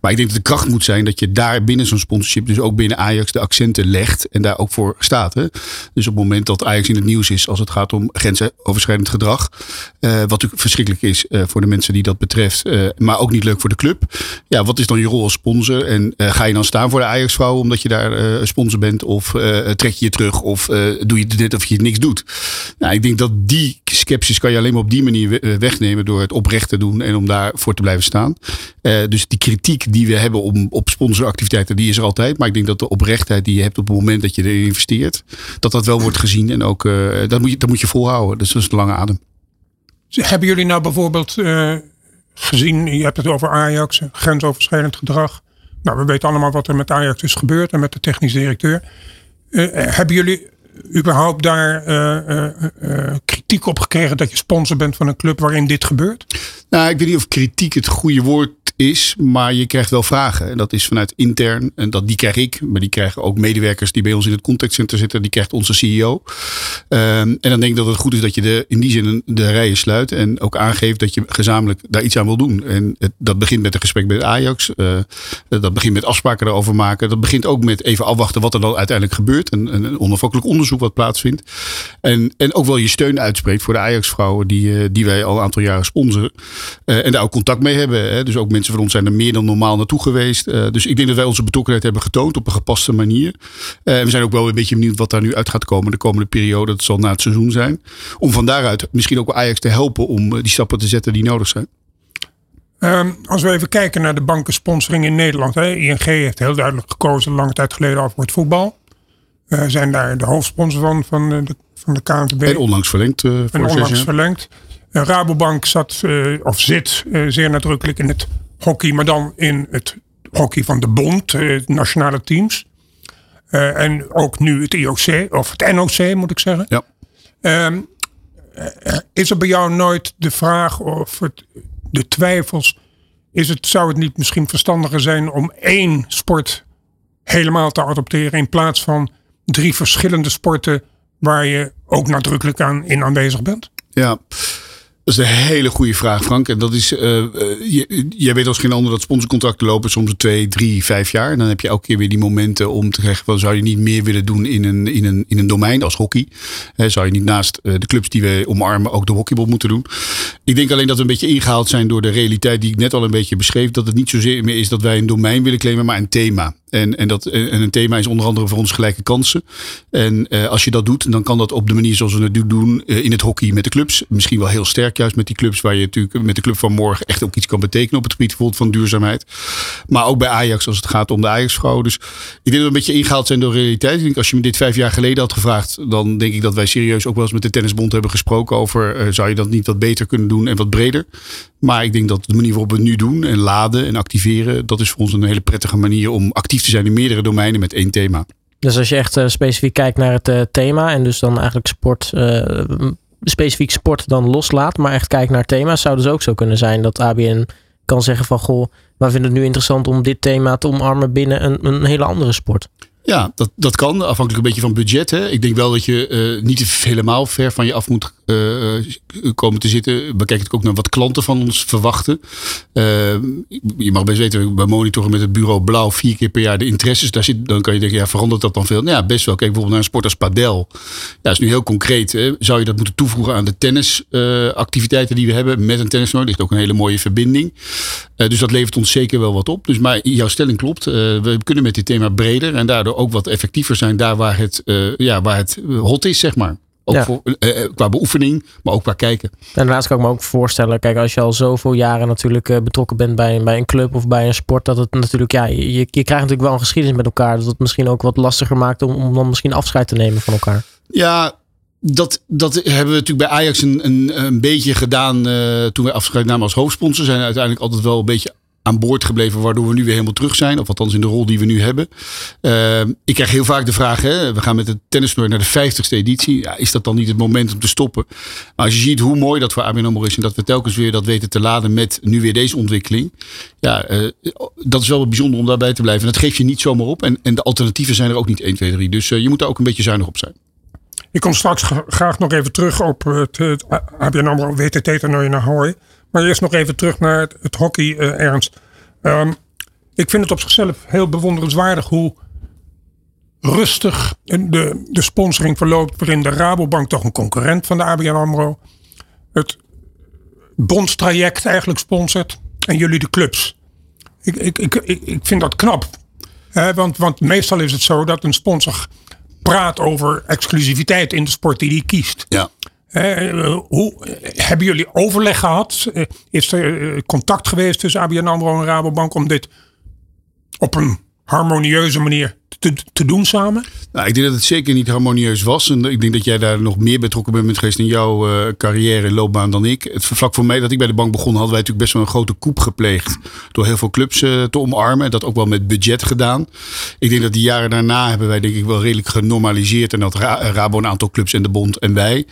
Maar ik denk dat de kracht moet zijn dat je daar binnen zo'n sponsorship, dus ook binnen Ajax, de accenten legt en daar ook voor staat. Hè? Dus op het moment dat Ajax in het nieuws is als het gaat om grensoverschrijdend gedrag. Uh, wat verschrikkelijk is uh, voor de mensen die dat betreft. Uh, maar ook niet leuk voor de club. Ja, wat is dan je rol als sponsor? En ga je dan staan voor de Ajax-vrouw omdat je daar sponsor bent? Of trek je je terug? Of doe je dit of je niks doet? Nou, ik denk dat die sceptisch kan je alleen maar op die manier wegnemen door het oprecht te doen en om daarvoor te blijven staan. dus die kritiek die we hebben om, op sponsoractiviteiten, die is er altijd. Maar ik denk dat de oprechtheid die je hebt op het moment dat je erin investeert, dat dat wel wordt gezien. En ook, dat, moet je, dat moet je volhouden. Dus dat is de lange adem. Hebben jullie nou bijvoorbeeld uh, gezien, je hebt het over Ajax, grensoverschrijdend gedrag. Nou, we weten allemaal wat er met Ajax is gebeurd en met de technisch directeur. Uh, hebben jullie überhaupt daar kritiek op gekregen dat je sponsor bent van een club waarin dit gebeurt? Nou, ik weet niet of kritiek het goede woord is, maar je krijgt wel vragen. En dat is vanuit intern. En dat, die krijg ik, maar die krijgen ook medewerkers die bij ons in het contactcenter zitten. Die krijgt onze CEO. Ehm, en dan denk ik dat het goed is dat je de, in die zin de rijen sluit. En ook aangeeft dat je gezamenlijk daar iets aan wil doen. En het, dat begint met een gesprek met Ajax. Uh, dat begint met afspraken erover maken. Dat begint ook met even afwachten wat er dan uiteindelijk gebeurt. Een, onafhankelijk onderzoek wat plaatsvindt. En, en ook wel je steun uitspreekt voor de Ajax-vrouwen die, uh, die wij al een aantal jaren sponsoren. Uh, en daar ook contact mee hebben. Hè. Dus ook mensen van ons zijn er meer dan normaal naartoe geweest. Uh, dus ik denk dat wij onze betrokkenheid hebben getoond op een gepaste manier. Uh, we zijn ook wel een beetje benieuwd wat daar nu uit gaat komen de komende periode. Dat zal na het seizoen zijn. Om van daaruit misschien ook Ajax te helpen om die stappen te zetten die nodig zijn. Um, als we even kijken naar de bankensponsoring in Nederland. Hè. ING heeft heel duidelijk gekozen, lange tijd geleden, al voor het voetbal. Uh, zijn daar de hoofdsponsor van, van de, van de KNVB. En onlangs verlengd. Uh, en onlangs verlengd. Rabobank zat, uh, of zit zeer nadrukkelijk in het hockey, maar dan in het hockey van de bond, uh, nationale teams. En ook nu het IOC, of het NOC moet ik zeggen. Ja. Um, uh, is er bij jou nooit de vraag of het, de twijfels, is het, zou het niet misschien verstandiger zijn om één sport helemaal te adopteren in plaats van drie verschillende sporten waar je ook nadrukkelijk aan in aanwezig bent? Ja. Dat is een hele goede vraag, Frank. En dat is, uh, jij weet als geen ander dat sponsorcontracten lopen soms twee, drie, vijf jaar. En dan heb je elke keer weer die momenten om te zeggen, van, zou je niet meer willen doen in een, in een, in een domein als hockey? He, zou je niet naast uh, de clubs die we omarmen ook de hockeybal moeten doen? Ik denk alleen dat we een beetje ingehaald zijn door de realiteit die ik net al een beetje beschreef. Dat het niet zozeer meer is dat wij een domein willen claimen, maar een thema. En, en, dat, en een thema is onder andere voor ons gelijke kansen. En uh, als je dat doet, dan kan dat op de manier zoals we het doen uh, in het hockey met de clubs. Misschien wel heel sterk juist met die clubs, waar je natuurlijk met de club van morgen echt ook iets kan betekenen op het gebied bijvoorbeeld van duurzaamheid. Maar ook bij Ajax als het gaat om de Ajax-vrouw. Dus ik denk dat we een beetje ingehaald zijn door realiteit. Ik denk, als je me dit vijf jaar geleden had gevraagd, dan denk ik dat wij serieus ook wel eens met de Tennisbond hebben gesproken over zou je dat niet wat beter kunnen doen en wat breder. Maar ik denk dat de manier waarop we het nu doen en laden en activeren, dat is voor ons een hele prettige manier om actief te zijn in meerdere domeinen met één thema. Dus als je echt uh, specifiek kijkt naar het uh, thema en dus dan eigenlijk sport, uh, specifiek sport dan loslaat, maar echt kijkt naar thema's, zou dus ook zo kunnen zijn dat ABN kan zeggen van goh, wij vinden het nu interessant om dit thema te omarmen binnen een, een hele andere sport. Ja, dat, dat kan. Afhankelijk een beetje van budget. Hè. Ik denk wel dat je uh, niet helemaal ver van je af moet komen te zitten. We kijken ook naar wat klanten van ons verwachten. Uh, je mag best weten, we monitoren met het bureau Blauw vier keer per jaar de interesses. Daar zit, dan kan je denken, ja, verandert dat dan veel? Nou ja, best wel. Kijk bijvoorbeeld naar een sport als padel. Ja, dat is nu heel concreet. Hè. Zou je dat moeten toevoegen aan de tennisactiviteiten die we hebben met een tennisnoor? ligt ook een hele mooie verbinding. dus dat levert ons zeker wel wat op. Dus maar jouw stelling klopt. we kunnen met dit thema breder en daardoor ook wat effectiever zijn daar waar het, ja, waar het hot is, zeg maar. Ook ja. voor, uh, qua beoefening, maar ook qua kijken. En daarnaast kan ik me ook voorstellen, kijk, als je al zoveel jaren natuurlijk uh, betrokken bent bij, bij een club of bij een sport, dat het natuurlijk, ja, je, je krijgt natuurlijk wel een geschiedenis met elkaar. Dat het misschien ook wat lastiger maakt om, om dan misschien afscheid te nemen van elkaar. Ja, dat, dat hebben we natuurlijk bij Ajax een, een, een beetje gedaan uh, toen we afscheid namen als hoofdsponsor. Zijn uiteindelijk altijd wel een beetje aan boord gebleven, waardoor we nu weer helemaal terug zijn. Of althans in de rol die we nu hebben. Uh, ik krijg heel vaak de vraag, hè, we gaan met de tennistoernooi naar de 50ste editie. Ja, is dat dan niet het moment om te stoppen? Maar als je ziet hoe mooi dat voor ABN AMRO is en dat we telkens weer dat weten te laden met nu weer deze ontwikkeling. Ja, uh, dat is wel bijzonder om daarbij te blijven. En dat geef je niet zomaar op. En, en de alternatieven zijn er ook niet 1, 2, 3. Dus uh, je moet daar ook een beetje zuinig op zijn. Ik kom straks graag nog even terug op het, het ABN AMRO WTT-toernooi naar Hawaii. Maar eerst nog even terug naar het, hockey, uh, Ernst. Um, ik vind het op zichzelf heel bewonderenswaardig hoe rustig de, de sponsoring verloopt. Waarin de Rabobank toch een concurrent van de ABN AMRO het bondstraject eigenlijk sponsort. En jullie de clubs. Ik, ik, ik, ik vind dat knap. want, want meestal is het zo dat een sponsor praat over exclusiviteit in de sport die hij kiest. Ja. Uh, hoe, hebben jullie overleg gehad? Uh, is er uh, contact geweest tussen ABN AMRO en Rabobank om dit op een harmonieuze manier te, te doen samen? Nou, ik denk dat het zeker niet harmonieus was. En ik denk dat jij daar nog meer betrokken bent geweest in jouw uh, carrière en loopbaan dan ik. Het vlak voor mij dat ik bij de bank begon, hadden wij natuurlijk best wel een grote koep gepleegd. Door heel veel clubs uh, te omarmen. En dat ook wel met budget gedaan. Ik denk dat die jaren daarna hebben wij denk ik wel redelijk genormaliseerd. En dat Ra Rabo een aantal clubs en de bond en wij.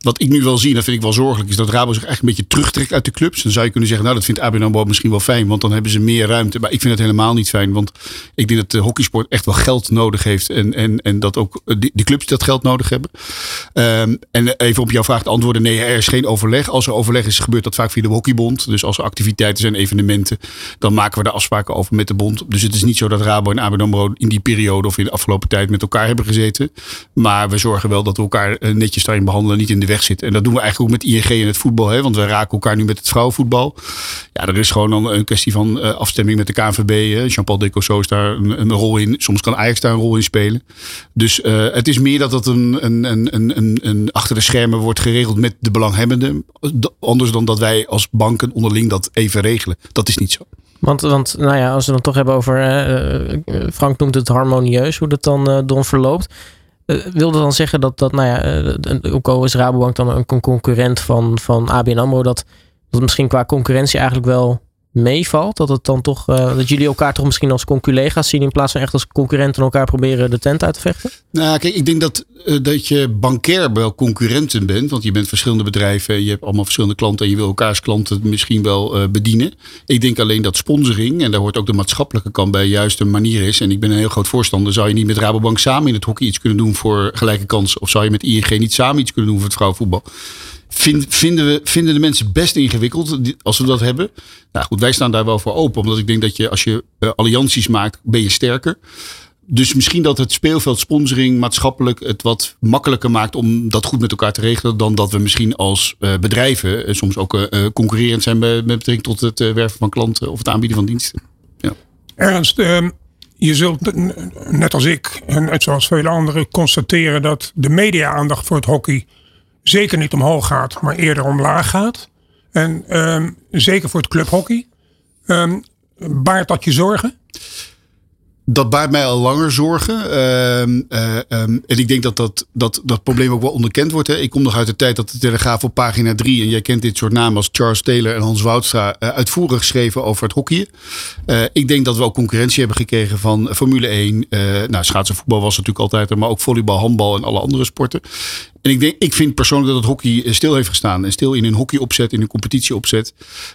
Wat ik nu wel zie, en dat vind ik wel zorgelijk, is dat Rabo zich eigenlijk een beetje terugtrekt uit de clubs. Dan zou je kunnen zeggen, nou dat vindt ABN AMRO misschien wel fijn. Want dan hebben ze meer ruimte. Maar ik vind het helemaal niet fijn. Want ik denk dat de hockeysport echt wel geld nodig heeft. En, en, en dat ook die, die clubs dat geld nodig hebben. Um, en even op jouw vraag te antwoorden. Nee, er is geen overleg. Als er overleg is, gebeurt dat vaak via de hockeybond. Dus als er activiteiten zijn, evenementen. Dan maken we daar afspraken over met de bond. Dus het is niet zo dat Rabo en ABN in die periode of in de afgelopen tijd met elkaar hebben gezeten. Maar we zorgen wel dat we elkaar eh, netjes daarin behandelen. Niet in de weg zitten. En dat doen we eigenlijk ook met ING en het voetbal. Hè? Want we raken elkaar nu met het vrouwenvoetbal. Ja, er is gewoon dan een kwestie van uh, afstemming met de KNVB. Jean-Paul Decosso is daar een, een, rol in. Soms kan Ajax daar een rol in spelen. Dus uh, het is meer dat dat een, een, een, een, een, achter de schermen wordt geregeld met de belanghebbenden. Anders dan dat wij als banken onderling dat even regelen. Dat is niet zo. Want, want nou ja, als we dan toch hebben over. Uh, Frank noemt het harmonieus, hoe dat dan, uh, verloopt. Wil dat dan zeggen dat, dat nou ja, ook al is Rabobank dan een concurrent van, van ABN AMRO, dat, dat misschien qua concurrentie eigenlijk wel meevalt? Dat het dan toch uh, dat jullie elkaar toch misschien als collega's zien in plaats van echt als concurrenten elkaar proberen de tent uit te vechten? Nou, kijk, ik denk dat, uh, dat je bankair wel concurrenten bent, want je bent verschillende bedrijven, je hebt allemaal verschillende klanten en je wil elkaars klanten misschien wel uh, bedienen. Ik denk alleen dat sponsoring, en daar hoort ook de maatschappelijke kant bij, juist een manier is. En ik ben een heel groot voorstander. Zou je niet met Rabobank samen in het hockey iets kunnen doen voor gelijke kansen? Of zou je met ING niet samen iets kunnen doen voor het vrouwenvoetbal? Vind, vinden, we, vinden de mensen best ingewikkeld als we dat hebben? Nou goed, wij staan daar wel voor open. Omdat ik denk dat je als je uh, allianties maakt, ben je sterker. Dus misschien dat het speelveld sponsoring maatschappelijk het wat makkelijker maakt om dat goed met elkaar te regelen. Dan dat we misschien als uh, bedrijven uh, soms ook concurrerend zijn met betrekking tot het werven van klanten of het aanbieden van diensten. Ja. Ernst, ehm, je zult net als ik en zoals vele anderen constateren dat de media-aandacht voor het hockey zeker niet omhoog gaat, maar eerder omlaag gaat. En um, zeker voor het clubhockey. Um, baart dat je zorgen? dat baart mij al langer zorgen. Uh, um, en ik denk dat dat, dat dat probleem ook wel onderkend wordt. Hè. Ik kom nog uit de tijd dat de Telegraaf op pagina 3, en jij kent dit soort namen als Charles Taylor en Hans Woudstra, uh, uitvoerig geschreven over het hockeyen. ik denk dat we ook concurrentie hebben gekregen van Formule 1. nou, schaatsen voetbal was natuurlijk altijd er, maar ook volleybal, handbal en alle andere sporten. En ik, denk, ik vind persoonlijk dat het hockey stil heeft gestaan. En stil in een hockeyopzet, in een competitieopzet.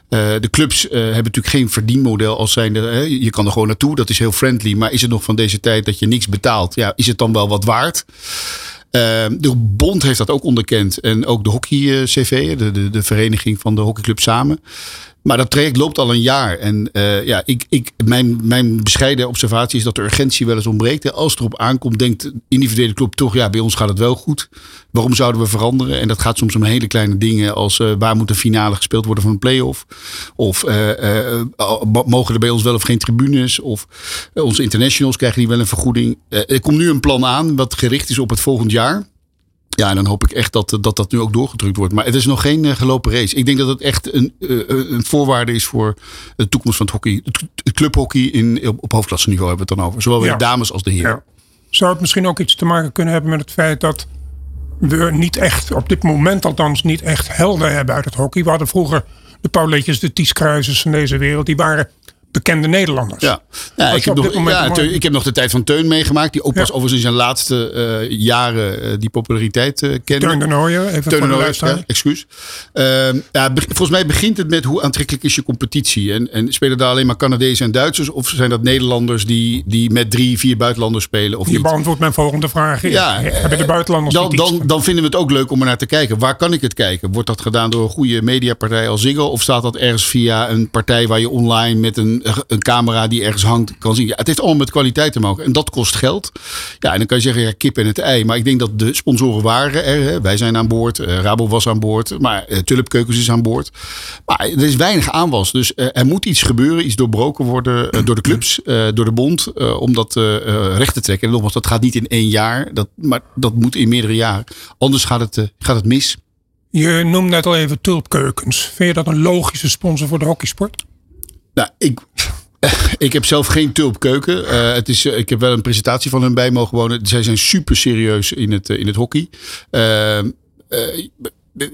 Uh, de clubs uh, hebben natuurlijk geen verdienmodel als zijnde. Uh, je kan er gewoon naartoe, dat is heel friendly. Maar is het nog van deze tijd dat je niks betaalt? Ja, is het dan wel wat waard? de bond heeft dat ook onderkend. En ook de hockey-CV, de, de, de vereniging van de hockeyclub samen. Maar dat traject loopt al een jaar. En uh, ja, ik, ik, mijn, mijn bescheiden observatie is dat de urgentie wel eens ontbreekt. Als het erop aankomt, denkt de individuele club toch, ja, bij ons gaat het wel goed. Waarom zouden we veranderen? En dat gaat soms om hele kleine dingen als uh, waar moet de finale gespeeld worden van een play-off? Of uh, mogen er bij ons wel of geen tribunes? Of onze internationals krijgen die wel een vergoeding? er komt nu een plan aan wat gericht is op het volgend jaar. Ja, en dan hoop ik echt dat, dat dat nu ook doorgedrukt wordt. Maar het is nog geen uh, gelopen race. Ik denk dat het echt een, uh, een voorwaarde is voor de toekomst van het hockey. Het clubhockey in, op, op hoofdklasseniveau hebben we het dan over. Zowel bij ja. de dames als de heren. Ja. Zou het misschien ook iets te maken kunnen hebben met het feit dat we niet echt, op dit moment althans, niet echt helden hebben uit het hockey. We hadden vroeger de Pauletjes, de Ties Kruisers van deze wereld. Die waren bekende Nederlanders. Ja, ja, ik, heb nog, ja ik heb nog de tijd van Teun meegemaakt. Die ook Ja. pas overigens in zijn laatste eh, jaren eh, die populariteit eh kende. Teun de Nooijer, even Teun voor de luisteraar. ja, excuus. Ehm, ja, volgens mij begint het met hoe aantrekkelijk is je competitie. En, en spelen daar alleen maar Canadezen en Duitsers? Of zijn dat Nederlanders die, die met drie, vier buitenlanders spelen? Of Je niet? beantwoordt mijn volgende vraag. Ja, hebben de buitenlanders Dan, dan, dan vinden we het ook leuk om er naar te kijken. Waar kan ik het kijken? Wordt dat gedaan door een goede mediapartij als Ziggo? Of staat dat ergens via een partij waar je online met een, een camera die ergens hangt kan zien? Ja, het heeft allemaal met kwaliteit te maken. En dat kost geld. Ja, en dan kan je zeggen, ja, kip en het ei. Maar ik denk dat de sponsoren waren er. Hè. Wij zijn aan boord. eh, Rabo was aan boord. Maar eh, Tulipkeukens is aan boord. Maar er is weinig aanwas. Dus eh, er moet iets gebeuren. Iets doorbroken worden eh, door de clubs. eh, door de bond. eh, om dat eh, eh, recht te trekken. En nogmaals, dat gaat niet in één jaar. Dat, maar dat moet in meerdere jaren. Anders gaat het, eh, gaat het mis. Je noemde net al even Tulpkeukens. Vind je dat een logische sponsor voor de hockeysport? Nou, ik, ik heb zelf geen tulpkeuken. Eh het is, eh, ik heb wel een presentatie van hun bij mogen wonen. Zij zijn super serieus in het, eh, in het hockey.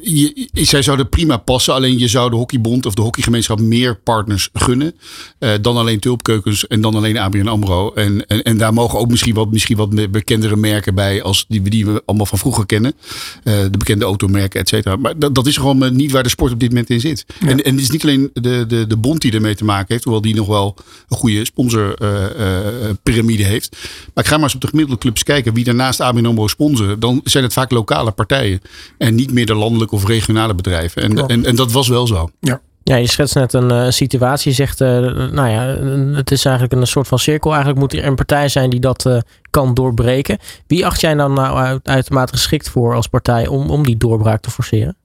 Je, zij zouden prima passen. Alleen je zou de hockeybond of de hockeygemeenschap meer partners gunnen. eh, dan alleen tulpkeukens en dan alleen ABN AMRO. En, en, en daar mogen ook misschien wat, misschien wat bekendere merken bij. Als die, die we allemaal van vroeger kennen. Eh, de bekende automerken, et cetera. Maar dat, dat is gewoon eh, niet waar de sport op dit moment in zit. En, en het is niet alleen de, de, de bond die ermee te maken heeft. Hoewel die nog wel een goede sponsorpyramide heeft. Maar ik ga maar eens op de gemiddelde clubs kijken. Wie daarnaast ABN AMRO sponsoren. Dan zijn het vaak lokale partijen. En niet meer de landelijke of regionale bedrijven. En, en, en dat was wel zo. Ja. Ja, je schetst net een eh, situatie. Zegt, eh, nou ja, het is eigenlijk een soort van cirkel. Eigenlijk moet er een partij zijn die dat eh, kan doorbreken. Wie acht jij dan nou uit- uitermate geschikt voor als partij om, om die doorbraak te forceren?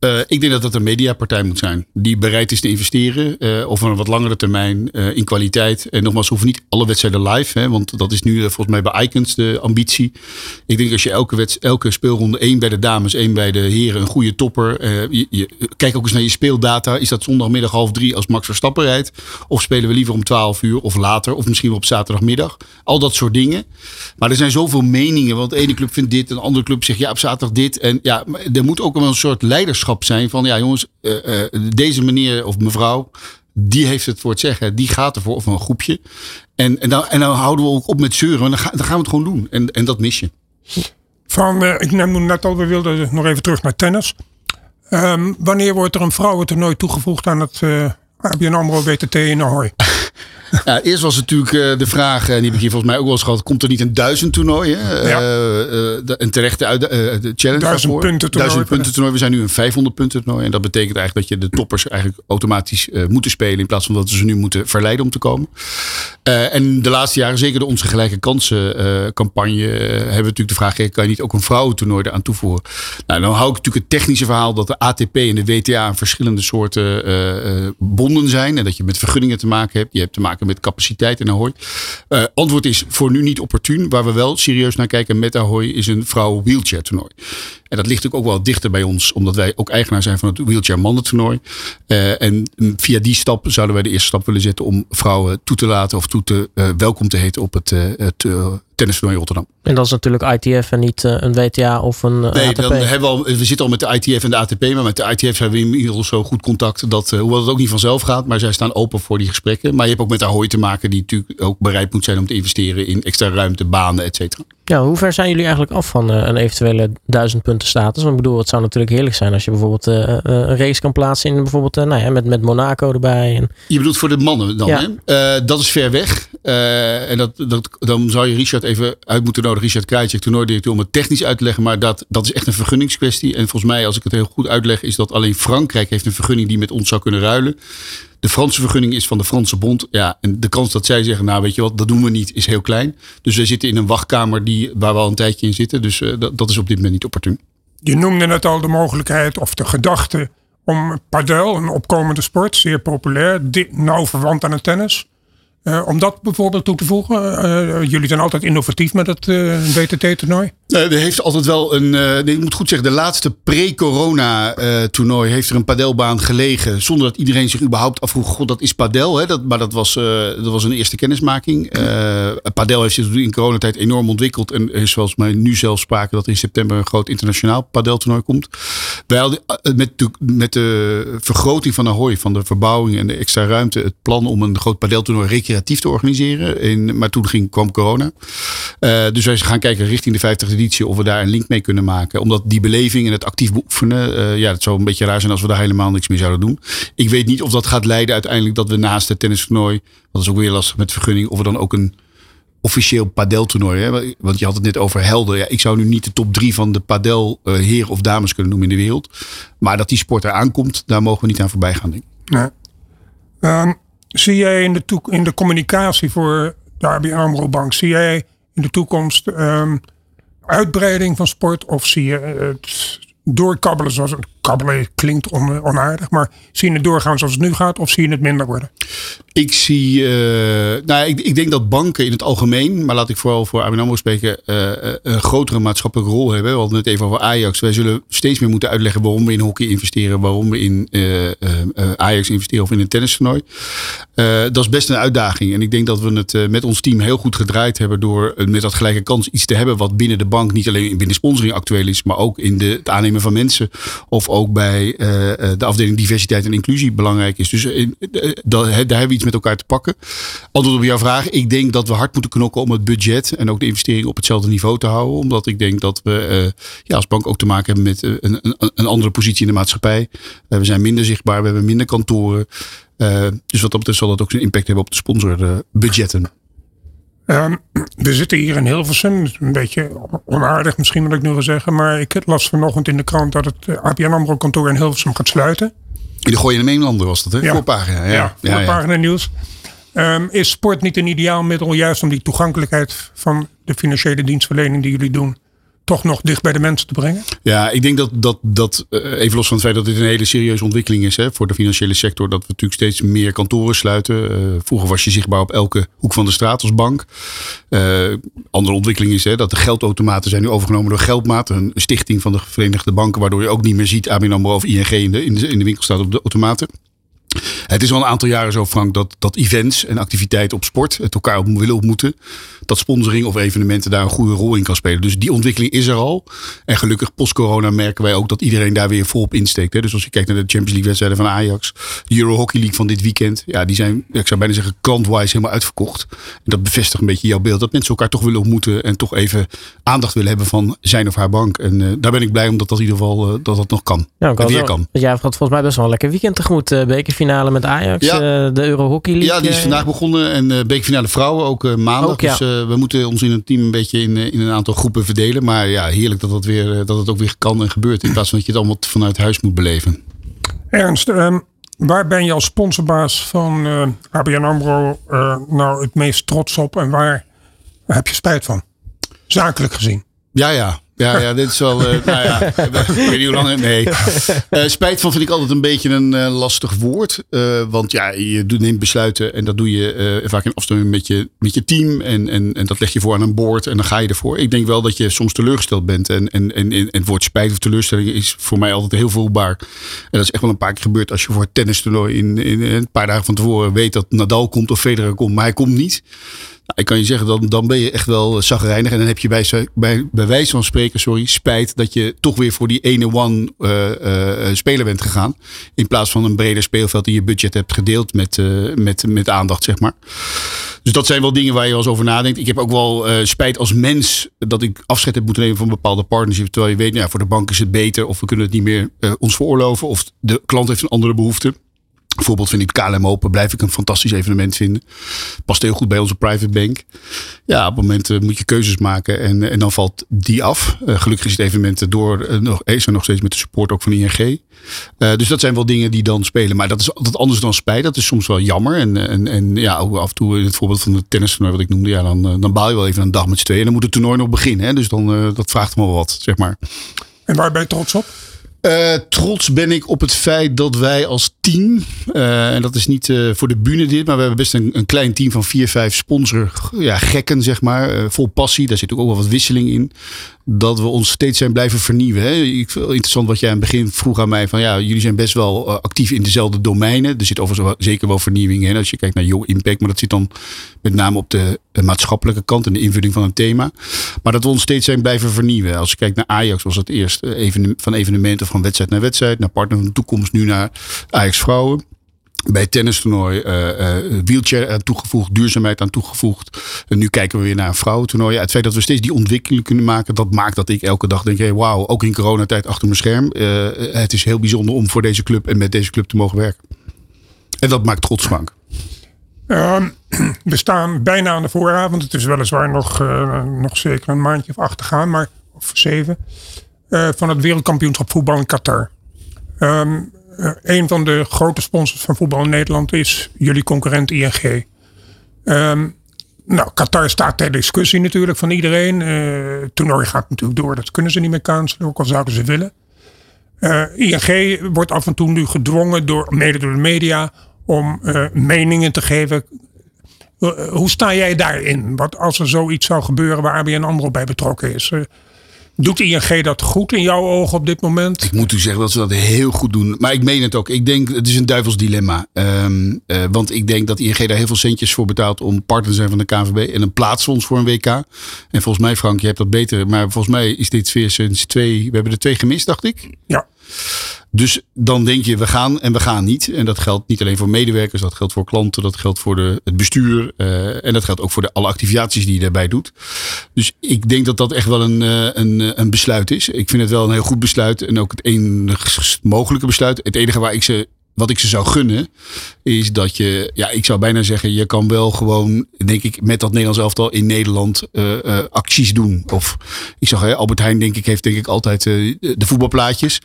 Eh, ik denk dat dat een mediapartij moet zijn. Die bereid is te investeren. eh, of een wat langere termijn eh, in kwaliteit. En nogmaals, hoeven niet alle wedstrijden live. Hè, want dat is nu volgens mij bij Icons de ambitie. Ik denk als je elke, elke speelronde, één bij de dames, één bij de heren, een goede topper. je, kijk ook eens naar je speeldata. Is dat zondagmiddag half drie als Max Verstappen rijdt? Of spelen we liever om 12 uur of later? Of misschien wel op zaterdagmiddag? Al dat soort dingen. Maar er zijn zoveel meningen. Want de ene club vindt dit, en de andere club zegt ja, op zaterdag dit. En ja, er moet ook wel een soort leiderschap zijn van ja, jongens, eh, eh, deze meneer of mevrouw. Die heeft het voor het zeggen. Die gaat ervoor, of een groepje. En, en, dan, en dan houden we ook op met zeuren. Want dan, ga- dan gaan we het gewoon doen. En, en dat mis je. Van, eh, ik noemde net al, we wilden nog even terug naar tennis. Ehm, wanneer wordt er een vrouwentoernooi toegevoegd aan het eh ABN AMRO WTT in Ahoy? Ja, eerst was natuurlijk eh, de vraag, en die heb ik hier volgens mij ook wel eens gehad. Komt er niet een duizend toernooi? Hè? Ja. Eh, eh, een terechte uit, eh, de challenge Duizend punten toernooi. Duizend punten toernooi. We zijn nu een 500 punten toernooi. En dat betekent eigenlijk dat je de toppers eigenlijk automatisch eh, moeten spelen. In plaats van dat we ze nu moeten verleiden om te komen. Eh, en de laatste jaren, zeker de Onze Gelijke Kansen eh, campagne, eh, hebben we natuurlijk de vraag kan je niet ook een vrouwentoernooi eraan toevoegen? Nou, dan hou ik natuurlijk het technische verhaal dat de ATP en de WTA verschillende soorten eh, eh, bonden zijn. En dat je met vergunningen te maken hebt. Je hebt te maken met capaciteit en Ahoy. Eh, antwoord is voor nu niet opportun. Waar we wel serieus naar kijken met Ahoy is een vrouwen wheelchair toernooi. En dat ligt natuurlijk ook wel dichter bij ons, omdat wij ook eigenaar zijn van het wheelchair mannen toernooi. Eh, en via die stap zouden wij de eerste stap willen zetten om vrouwen toe te laten of toe te eh, welkom te heten op het, eh het tennistoernooi in Rotterdam. En dat is natuurlijk ITF en niet een WTA of een Nee, ATP. dan hebben we, al, we zitten al met de ITF en de ATP. Maar met de ITF hebben we inmiddels zo goed contact. Dat, hoewel het ook niet vanzelf gaat. Maar zij staan open voor die gesprekken. Maar je hebt ook met Ahoy te maken. Die natuurlijk ook bereid moet zijn om te investeren in extra ruimte, banen, et cetera. Ja, hoe ver zijn jullie eigenlijk af van eh, een eventuele duizend punten status? Want ik bedoel, het zou natuurlijk heerlijk zijn als je bijvoorbeeld eh, eh, een race kan plaatsen in bijvoorbeeld nou ja, met, met Monaco erbij. En, Je bedoelt voor de mannen dan, Ja. hè? Dat is ver weg. En dat, dat, dan zou je Richard even uit moeten nodigen. Richard Krajcek, toernooidirecteur, om het technisch uit te leggen. Maar dat, dat is echt een vergunningskwestie. En volgens mij, als ik het heel goed uitleg, is dat alleen Frankrijk heeft een vergunning die met ons zou kunnen ruilen. De Franse vergunning is van de Franse bond. Ja, en de kans dat zij zeggen, nou weet je wat, dat doen we niet, is heel klein. Dus we zitten in een wachtkamer die, waar we al een tijdje in zitten. Dus eh, dat, is op dit moment niet opportun. Je noemde net al de mogelijkheid of de gedachte om padel, een opkomende sport, zeer populair, di- nauw verwant aan het tennis. Eh, om dat bijvoorbeeld toe te voegen. Eh, jullie zijn altijd innovatief met het WTT-toernooi. Uh, er heeft altijd wel een. Uh, nee, ik moet goed zeggen, de laatste pre-corona-toernooi uh, heeft er een padelbaan gelegen. Zonder dat iedereen zich überhaupt afvroeg: God, dat is padel. Hè? Dat, maar dat was, dat was een eerste kennismaking. padel heeft zich in coronatijd enorm ontwikkeld. En er is zoals mij nu zelfs sprake dat in september een groot internationaal padeltoernooi komt. Wij hadden met de, met de vergroting van Ahoy, van de verbouwing en de extra ruimte, het plan om een groot padeltoernooi recreatief te organiseren. In, maar toen ging, kwam corona. dus wij gaan kijken richting de 50 of we daar een link mee kunnen maken. Omdat die beleving en het actief beoefenen, uh, ja, het zou een beetje raar zijn als we daar helemaal niks mee zouden doen. Ik weet niet of dat gaat leiden uiteindelijk dat we naast het tennistoernooi, dat is ook weer lastig met vergunning, of we dan ook een officieel padeltoernooi. Hè? Want je had het net over helder. Ja, ik zou nu niet de top drie van de padel uh, heer of dames kunnen noemen in de wereld. Maar dat die sport eraan komt, daar mogen we niet aan voorbij gaan. Denk. Nee. Um, zie jij in de, in de communicatie voor de ABN AMRO Bank, zie jij in de toekomst um, uitbreiding van sport? Of zie je het doorkabbelen zoals het kabbelen klinkt on, onaardig, maar zie je het doorgaan zoals het nu gaat of zie je het minder worden? Ik zie, uh, nou, ik, ik, denk dat banken in het algemeen, maar laat ik vooral voor AMRO spreken, uh, een grotere maatschappelijke rol hebben. We hadden het even over Ajax. Wij zullen steeds meer moeten uitleggen waarom we in hockey investeren, waarom we in Ajax investeren of in een tennistoernooi. dat is best een uitdaging. En ik denk dat we het met ons team heel goed gedraaid hebben door met dat gelijke kans iets te hebben wat binnen de bank niet alleen binnen sponsoring actueel is, maar ook in de, het aannemen van mensen of ook bij de afdeling diversiteit en inclusie belangrijk is. Dus daar hebben we iets met elkaar te pakken. Antwoord op jouw vraag. Ik denk dat we hard moeten knokken om het budget en ook de investering op hetzelfde niveau te houden. Omdat ik denk dat we ja, als bank ook te maken hebben met een, een, andere positie in de maatschappij. We zijn minder zichtbaar, we hebben minder kantoren. Dus wat dat betreft zal dat ook zijn impact hebben op de sponsorbudgetten. Um, we zitten hier in Hilversum. Een beetje onaardig misschien wat ik nu wil zeggen. Maar ik las vanochtend in de krant dat het ABN AMRO kantoor in Hilversum gaat sluiten. In de Nederlander was dat, hè? Ja. Voorpagina. Ja, ja, ja voorpagina nieuws. Um, is sport niet een ideaal middel juist om die toegankelijkheid van de financiële dienstverlening die jullie doen toch nog dicht bij de mensen te brengen? Ja, ik denk dat, dat, dat uh, even los van het feit dat dit een hele serieuze ontwikkeling is hè, voor de financiële sector, dat we natuurlijk steeds meer kantoren sluiten. Uh, vroeger was je zichtbaar op elke hoek van de straat als bank. Uh, andere ontwikkeling is hè, dat de geldautomaten zijn nu overgenomen door Geldmaat, een stichting van de Verenigde Banken, waardoor je ook niet meer ziet ABN AMRO of ING in in de, in de winkel staat op de automaten. Het is al een aantal jaren zo, Frank, dat, dat events en activiteiten op sport het elkaar op willen ontmoeten. Dat sponsoring of evenementen daar een goede rol in kan spelen. Dus die ontwikkeling is er al. En gelukkig post-corona merken wij ook dat iedereen daar weer volop insteekt. Hè. Dus als je kijkt naar de Champions League wedstrijden van Ajax, de Euro Hockey League van dit weekend. Ja, die zijn, ik zou bijna zeggen, klantwise helemaal uitverkocht. En dat bevestigt een beetje jouw beeld. Dat mensen elkaar toch willen ontmoeten en toch even aandacht willen hebben van zijn of haar bank. En uh, daar ben ik blij om dat dat in ieder geval uh, dat dat nog kan. Ja, weer wel, kan. Had volgens mij best wel een lekker weekend tegemoet. Uh, bekerfinale met Ajax, ja. de Euro Hockey League. Ja, die is vandaag begonnen. En uh, bekerfinale vrouwen ook maandag. Ook, ja. Dus we moeten ons in een team een beetje in, in een aantal groepen verdelen. Maar ja, heerlijk dat, dat, weer, dat het ook weer kan en gebeurt. In plaats van dat je het allemaal vanuit huis moet beleven. Ernst, um, waar ben je als sponsorbaas van uh, ABN AMRO uh, nou het meest trots op? En waar heb je spijt van? Zakelijk gezien. Ja, ja. Ja, ja, dit is wel. Uh, nou ja, ik weet niet hoe lang. Nee. Uh, spijt van vind ik altijd een beetje een uh, lastig woord. want ja, je neemt besluiten en dat doe je vaak in afstemming met je, met je team. En, en, en dat leg je voor aan een board en dan ga je ervoor. Ik denk wel dat je soms teleurgesteld bent. En, en, en, en het woord spijt of teleurstelling is voor mij altijd heel voelbaar. En dat is echt wel een paar keer gebeurd als je voor het tennistoernooi in, in, in een paar dagen van tevoren weet dat Nadal komt of Federer komt, maar hij komt niet. Ik kan je zeggen, dan, dan ben je echt wel zagrijnig. En dan heb je bij, bij, bij wijze van spreken, sorry, spijt dat je toch weer voor die ene one uh, speler bent gegaan. In plaats van een breder speelveld die je budget hebt gedeeld met, uh, met, met aandacht, zeg maar. Dus dat zijn wel dingen waar je wel eens over nadenkt. Ik heb ook wel spijt als mens dat ik afscheid heb moeten nemen van bepaalde partnerships. Terwijl je weet, nou ja, voor de bank is het beter. Of we kunnen het niet meer ons veroorloven. Of de klant heeft een andere behoefte. Bijvoorbeeld vind ik KLM Open, blijf ik een fantastisch evenement vinden. Past heel goed bij onze private bank. Ja, op het moment uh, moet je keuzes maken en, en dan valt die af. Uh, gelukkig is het evenement door, uh, nog, is er nog steeds met de support ook van ING. dus dat zijn wel dingen die dan spelen. Maar dat is altijd anders dan spijt. Dat is soms wel jammer. En, en, en ja, af en toe in het voorbeeld van de tennistoernooi wat ik noemde. Ja, dan, dan baal je wel even een dag met z'n tweeën. En dan moet het toernooi nog beginnen. Hè? Dus dan, dat vraagt me wel wat, zeg maar. En waar ben je trots op? Uh, trots ben ik op het feit dat wij als team. Uh, en dat is niet uh, voor de bühne dit, maar we hebben best een, een klein team van vier, vijf sponsor ja, gekken, zeg maar. Uh, vol passie. Daar zit ook wel wat wisseling in. Dat we ons steeds zijn blijven vernieuwen. Hè. Ik interessant wat jij aan het begin vroeg aan mij. Van ja, jullie zijn best wel actief in dezelfde domeinen. Er zit overigens zeker wel vernieuwing in. Als je kijkt naar Yo Impact. Maar dat zit dan met name op de, maatschappelijke kant en de invulling van een thema. Maar dat we ons steeds zijn blijven vernieuwen. Als je kijkt naar Ajax was het eerst van evenementen van wedstrijd naar wedstrijd. Naar partner van de toekomst. Nu naar Ajax vrouwen. Bij het tennistoernooi uh, uh, wheelchair toegevoegd, duurzaamheid aan toegevoegd. En nu kijken we weer naar een vrouwentoernooi. het feit dat we steeds die ontwikkeling kunnen maken, dat maakt dat ik elke dag denk: hey, wauw, ook in coronatijd achter mijn scherm. Uh, het is heel bijzonder om voor deze club en met deze club te mogen werken. En dat maakt trots. Uh, we staan bijna aan de vooravond. Het is weliswaar nog, nog zeker een maandje of acht te gaan, maar, of zeven. van het wereldkampioenschap voetbal in Qatar. Um, uh, een van de grote sponsors van voetbal in Nederland is jullie concurrent ING. Um, ehm, nou, Qatar staat ter discussie natuurlijk van iedereen. Uh, toernooi gaat natuurlijk door. Dat kunnen ze niet meer cancelen, ook al zouden ze willen. Uh, ING wordt af en toe nu gedwongen, door, mede door de media, om meningen te geven. hoe sta jij daarin? Wat als er zoiets zou gebeuren waar ABN AMRO bij betrokken is? Doet ING dat goed in jouw ogen op dit moment? Ik moet u zeggen dat ze dat heel goed doen. Maar ik meen het ook. Ik denk, het is een duivels dilemma. Um, uh, want ik denk dat ING daar heel veel centjes voor betaalt om partner te zijn van de KNVB. En een plaatsfonds voor een WK. En volgens mij, Frank, je hebt dat beter. Maar volgens mij is dit weer sinds twee. We hebben er twee gemist, dacht ik. Ja. Dus dan denk je, we gaan en we gaan niet. En dat geldt niet alleen voor medewerkers, dat geldt voor klanten, dat geldt voor de, het bestuur. Uh, en dat geldt ook voor de, alle activaties die je daarbij doet. Dus ik denk dat dat echt wel een, uh, een, een besluit is. Ik vind het wel een heel goed besluit en ook het enige mogelijke besluit. Het enige waar ik ze wat ik ze zou gunnen, is dat je, ja, ik zou bijna zeggen, je kan wel gewoon, denk ik, met dat Nederlands elftal in Nederland uh, uh, acties doen. Of ik zag, Albert Heijn, denk ik, heeft denk ik altijd uh, de voetbalplaatjes.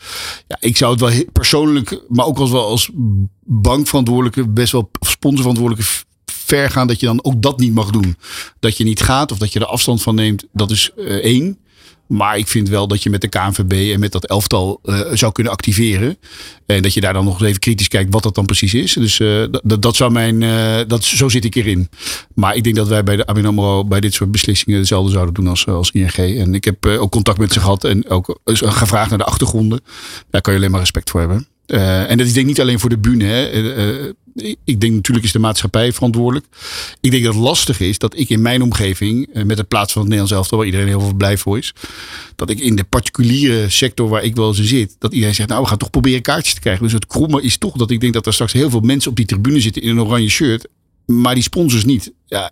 Ja, ik zou het wel persoonlijk, maar ook als wel als bankverantwoordelijke, best wel sponsorverantwoordelijke ver gaan dat je dan ook dat niet mag doen. Dat je niet gaat of dat je er afstand van neemt, dat is één. Maar ik vind wel dat je met de KNVB en met dat elftal uh, zou kunnen activeren. En dat je daar dan nog eens even kritisch kijkt wat dat dan precies is. Dus uh, dat, dat zou mijn, uh, dat, zo zit ik erin. Maar ik denk dat wij bij de ABN AMRO bij dit soort beslissingen hetzelfde zouden doen als, als ING. En ik heb ook contact met ze gehad en ook gevraagd naar de achtergronden. Daar kan je alleen maar respect voor hebben. En dat is denk ik niet alleen voor de bühne. Hè. Ik denk natuurlijk is de maatschappij verantwoordelijk. Ik denk dat het lastig is dat ik in mijn omgeving, uh, met het plaats van het Nederlands elftal, waar iedereen heel veel blij voor is, dat ik in de particuliere sector waar ik wel eens zit, dat iedereen zegt, nou we gaan toch proberen kaartjes te krijgen. Dus het kromme is toch dat ik denk dat er straks heel veel mensen op die tribune zitten in een oranje shirt, maar die sponsors niet. Ja,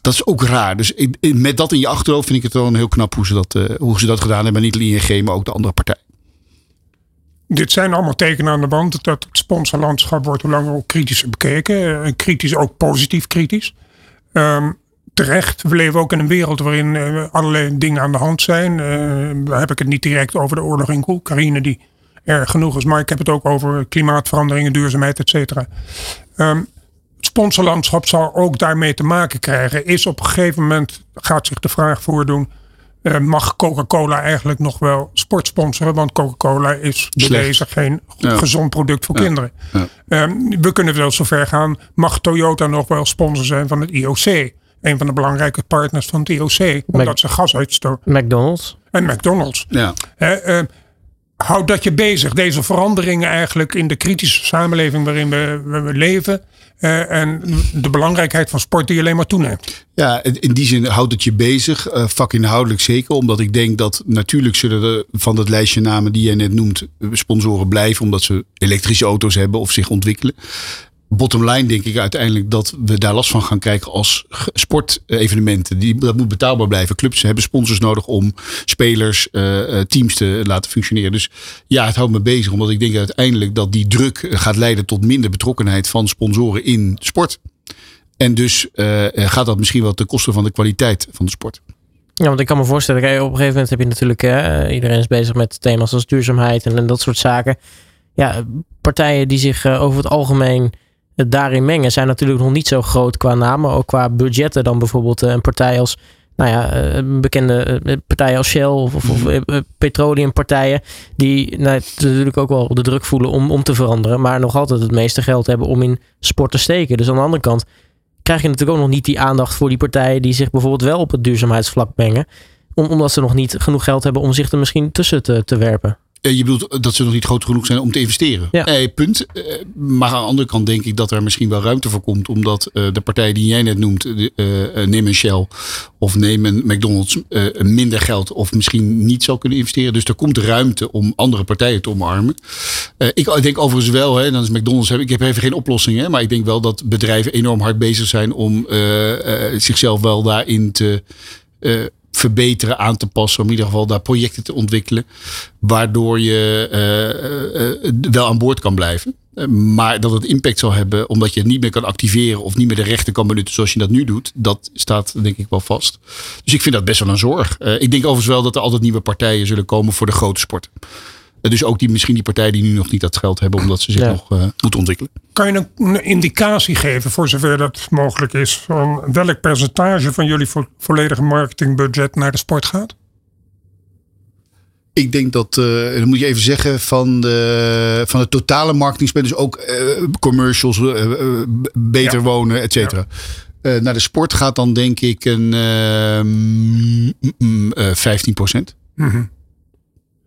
dat is ook raar. Dus met dat in je achterhoofd vind ik het wel een heel knap hoe ze dat, hoe ze dat gedaan hebben. Niet alleen ING, maar ook de andere partijen dit zijn allemaal tekenen aan de wand dat het sponsorlandschap wordt hoe langer ook kritischer bekeken. En kritisch ook positief kritisch. Um, terecht, we leven ook in een wereld waarin uh, allerlei dingen aan de hand zijn. Uh, daar heb ik het niet direct over de oorlog in Oekraïne, die erg genoeg is. Maar ik heb het ook over klimaatveranderingen, duurzaamheid, et cetera. Um, het sponsorlandschap zal ook daarmee te maken krijgen. Is op een gegeven moment, gaat zich de vraag voordoen uh, mag Coca-Cola eigenlijk nog wel sport sponsoren. Want Coca-Cola is bewezen geen gezond product voor kinderen. Ja. Uh, we kunnen wel zover gaan. Mag Toyota nog wel sponsor zijn van het IOC? Een van de belangrijke partners van het IOC. Omdat ze gas uitstoten. McDonald's. En McDonald's. Ja. Uh, houdt dat je bezig. Deze veranderingen eigenlijk in de kritische samenleving waarin we, we leven. Uh, en de belangrijkheid van sport die alleen maar toeneemt. Ja, in die zin houdt het je bezig. Uh, vakinhoudelijk zeker. Omdat ik denk dat natuurlijk zullen er van dat lijstje namen die jij net noemt sponsoren blijven. Omdat ze elektrische auto's hebben of zich ontwikkelen bottom line denk ik uiteindelijk dat we daar last van gaan krijgen als sportevenementen. Die, dat moet betaalbaar blijven. Clubs hebben sponsors nodig om spelers, uh, teams te laten functioneren. Dus ja, het houdt me bezig. Omdat ik denk uiteindelijk dat die druk gaat leiden tot minder betrokkenheid van sponsoren in sport. En dus gaat dat misschien wel ten koste van de kwaliteit van de sport. Ja, want ik kan me voorstellen, op een gegeven moment heb je natuurlijk, iedereen is bezig met thema's als duurzaamheid en dat soort zaken. Ja, partijen die zich over het algemeen daarin mengen zijn natuurlijk nog niet zo groot qua namen. Ook qua budgetten dan bijvoorbeeld een partij als nou ja, eh, bekende eh, partijen als Shell of, of, of, eh, petroleumpartijen. Die nou, natuurlijk ook wel de druk voelen om, om te veranderen. Maar nog altijd het meeste geld hebben om in sport te steken. Dus aan de andere kant krijg je natuurlijk ook nog niet die aandacht voor die partijen die zich bijvoorbeeld wel op het duurzaamheidsvlak mengen. omdat ze nog niet genoeg geld hebben om zich er misschien tussen te, te werpen. Eh, je bedoelt dat ze nog niet groot genoeg zijn om te investeren. Ja. Eh, punt. Eh, maar aan de andere kant denk ik dat er misschien wel ruimte voor komt. Omdat de partijen die jij net noemt, neem een Shell of neem een McDonald's, minder geld of misschien niet zal kunnen investeren. Dus er komt ruimte om andere partijen te omarmen. Ik denk overigens wel, hè, dan is McDonald's, ik heb even geen oplossing. Hè, maar ik denk wel dat bedrijven enorm hard bezig zijn om zichzelf wel daarin te... eh, verbeteren, aan te passen. Om in ieder geval daar projecten te ontwikkelen. Waardoor je eh, eh, wel aan boord kan blijven. Eh, Maar dat het impact zal hebben omdat je het niet meer kan activeren of niet meer de rechten kan benutten zoals je dat nu doet, dat staat denk ik wel vast. Dus ik vind dat best wel een zorg. Eh, ik denk overigens wel dat er altijd nieuwe partijen zullen komen voor de grote sporten. Dus ook die, misschien die partijen die nu nog niet dat geld hebben omdat ze zich Ja. nog eh, moeten ontwikkelen. Kan je een, een indicatie geven, voor zover dat mogelijk is, van welk percentage van jullie vo- volledige marketingbudget naar de sport gaat? Ik denk dat, eh dan moet je even zeggen, van de, van de totale marketingspend, dus ook eh, commercials, beter Ja. wonen, et cetera. Eh, naar de sport gaat dan denk ik een eh, mm, mm, eh, 15 procent.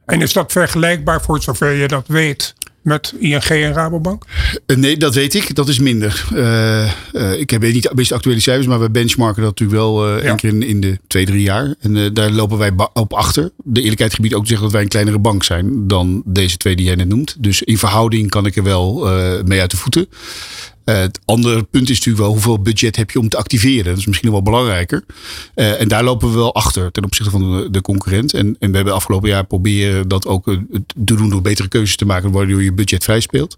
En is dat vergelijkbaar, voor zover je dat weet, met ING en Rabobank? Eh, nee, dat weet ik. Dat is minder. Eh, eh, ik heb niet de meest actuele cijfers, maar we benchmarken dat natuurlijk wel Ja. één keer in, in de twee, drie jaar. En daar lopen wij op achter. De eerlijkheid gebied ook te zeggen dat wij een kleinere bank zijn dan deze twee die jij net noemt. Dus in verhouding kan ik er wel mee uit de voeten. Eh, het andere punt is natuurlijk wel hoeveel budget heb je om te activeren. Dat is misschien wel belangrijker. Eh, en daar lopen we wel achter ten opzichte van de, de concurrent. En, en we hebben afgelopen jaar proberen dat ook eh, te doen door betere keuzes te maken, waardoor je budget vrij speelt.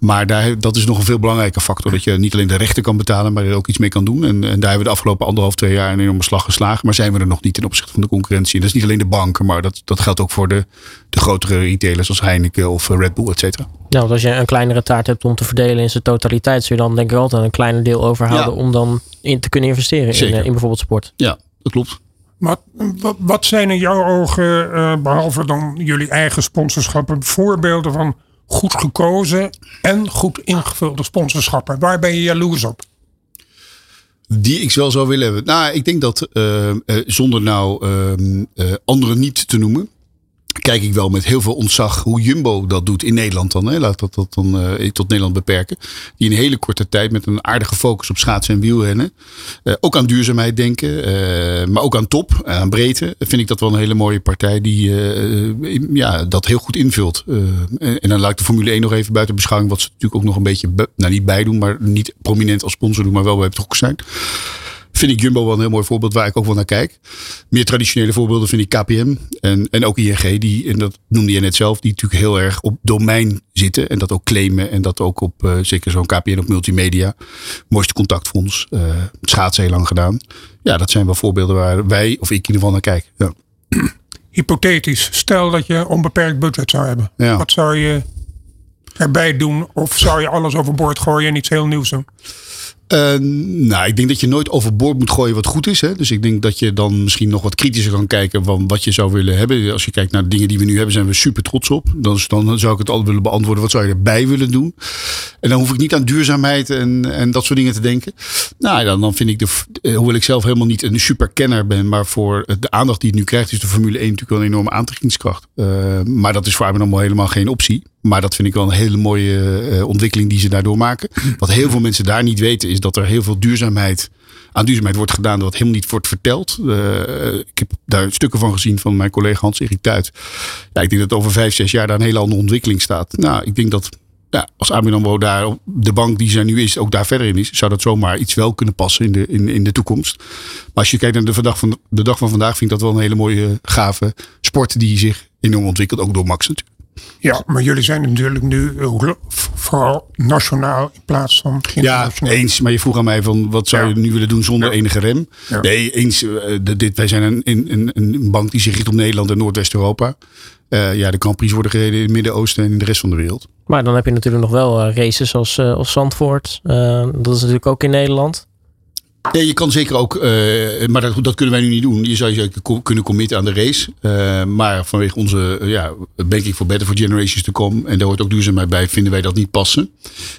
Maar daar, dat is nog een veel belangrijke factor. Dat je niet alleen de rechten kan betalen, maar er ook iets mee kan doen. En, en daar hebben we de afgelopen anderhalf, twee jaar een enorme slag geslagen. Maar zijn we er nog niet ten opzichte van de concurrentie. En dat is niet alleen de banken, maar dat, dat geldt ook voor de, de grotere retailers als Heineken of Red Bull, et cetera. Want als je een kleinere taart hebt om te verdelen in zijn totaliteit, zul je dan denk ik altijd een kleiner deel overhouden Ja. om dan in te kunnen investeren in, eh, in bijvoorbeeld sport. Ja, dat klopt. Wat, wat, wat zijn in jouw ogen, eh, behalve dan jullie eigen sponsorschappen, voorbeelden van goed gekozen en goed ingevulde sponsorschappen? Waar ben je jaloers op? Die ik wel zou willen hebben. Nou, ik denk dat eh, zonder nou ehm, eh, anderen niet te noemen. Kijk ik wel met heel veel ontzag hoe Jumbo dat doet in Nederland dan. Hè. Laat dat, dat dan eh, tot Nederland beperken. Die in een hele korte tijd met een aardige focus op schaatsen en wielrennen. eh, ook aan duurzaamheid denken. eh, maar ook aan top, aan breedte. Vind ik dat wel een hele mooie partij die ja, dat heel goed invult. En, dan laat ik de Formule 1 nog even buiten beschouwing. Wat ze natuurlijk ook nog een beetje, be- nou niet bijdoen. Maar niet prominent als sponsor doen. Maar wel bij betrokken zijn. Vind ik Jumbo wel een heel mooi voorbeeld waar ik ook wel naar kijk. Meer traditionele voorbeelden vind ik KPM en, en ook ING. Die, en dat noemde je net zelf, die natuurlijk heel erg op domein zitten. En dat ook claimen. En dat ook op, eh, zeker zo'n KPN op multimedia. Mooiste contactfonds. eh schaatsen heel lang gedaan. Ja, dat zijn wel voorbeelden waar wij, of ik in ieder geval naar kijk. Ja. Hypothetisch, stel dat je onbeperkt budget zou hebben. Ja. Wat zou je erbij doen? Of zou je alles overboord gooien en iets heel nieuws doen? Eh, nou, ik denk dat je nooit overboord moet gooien wat goed is. Hè? Dus ik denk dat je dan misschien nog wat kritischer kan kijken van wat je zou willen hebben. Als je kijkt naar de dingen die we nu hebben, zijn we super trots op. Dan, dan zou ik het altijd willen beantwoorden. Wat zou je erbij willen doen? En dan hoef ik niet aan duurzaamheid en, en dat soort dingen te denken. Nou, dan, dan vind ik, de, eh, hoewel ik zelf helemaal niet een super kenner ben, maar voor de aandacht die het nu krijgt, is de Formule 1 natuurlijk wel een enorme aantrekkingskracht. Eh, maar dat is voor mij allemaal helemaal geen optie. Maar dat vind ik wel een hele mooie ontwikkeling die ze daardoor maken. Wat heel veel mensen daar niet weten, is dat er heel veel duurzaamheid aan duurzaamheid wordt gedaan, wat helemaal niet wordt verteld. Eh, ik heb daar stukken van gezien van mijn collega Hans-Erik Tuit. Ja, ik denk dat over vijf, zes jaar daar een hele andere ontwikkeling staat. Nou, ik denk dat ja, als AMRO daar op de bank die er nu is, ook daar verder in is, zou dat zomaar iets wel kunnen passen in de, in, in de toekomst. Maar als je kijkt naar de, dag van, de dag van vandaag, vind ik dat wel een hele mooie, gave sport die zich enorm ontwikkelt, ook door Max natuurlijk. Ja, maar jullie zijn natuurlijk nu eh, vooral nationaal in plaats van Ja, internationaal. eens. Maar je vroeg aan mij van wat zou je Ja. nu willen doen zonder Ja. enige rem? Ja. Nee, eens. eh, de- dit, wij zijn een, een, een, bank die zich richt op Nederland en Noordwest-Europa. Eh, ja, de Grand Prix worden gereden in het Midden-Oosten en in de rest van de wereld. Maar dan heb je natuurlijk nog wel races als, eh, als Zandvoort. Dat is natuurlijk ook in Nederland. Ja, je kan zeker ook, uh, maar dat, dat, kunnen wij nu niet doen. Je zou je kunnen committen aan de race. Uh, maar vanwege onze uh, ja, Banking for Better for Generations te komen. En daar hoort ook duurzaamheid bij, vinden wij dat niet passen.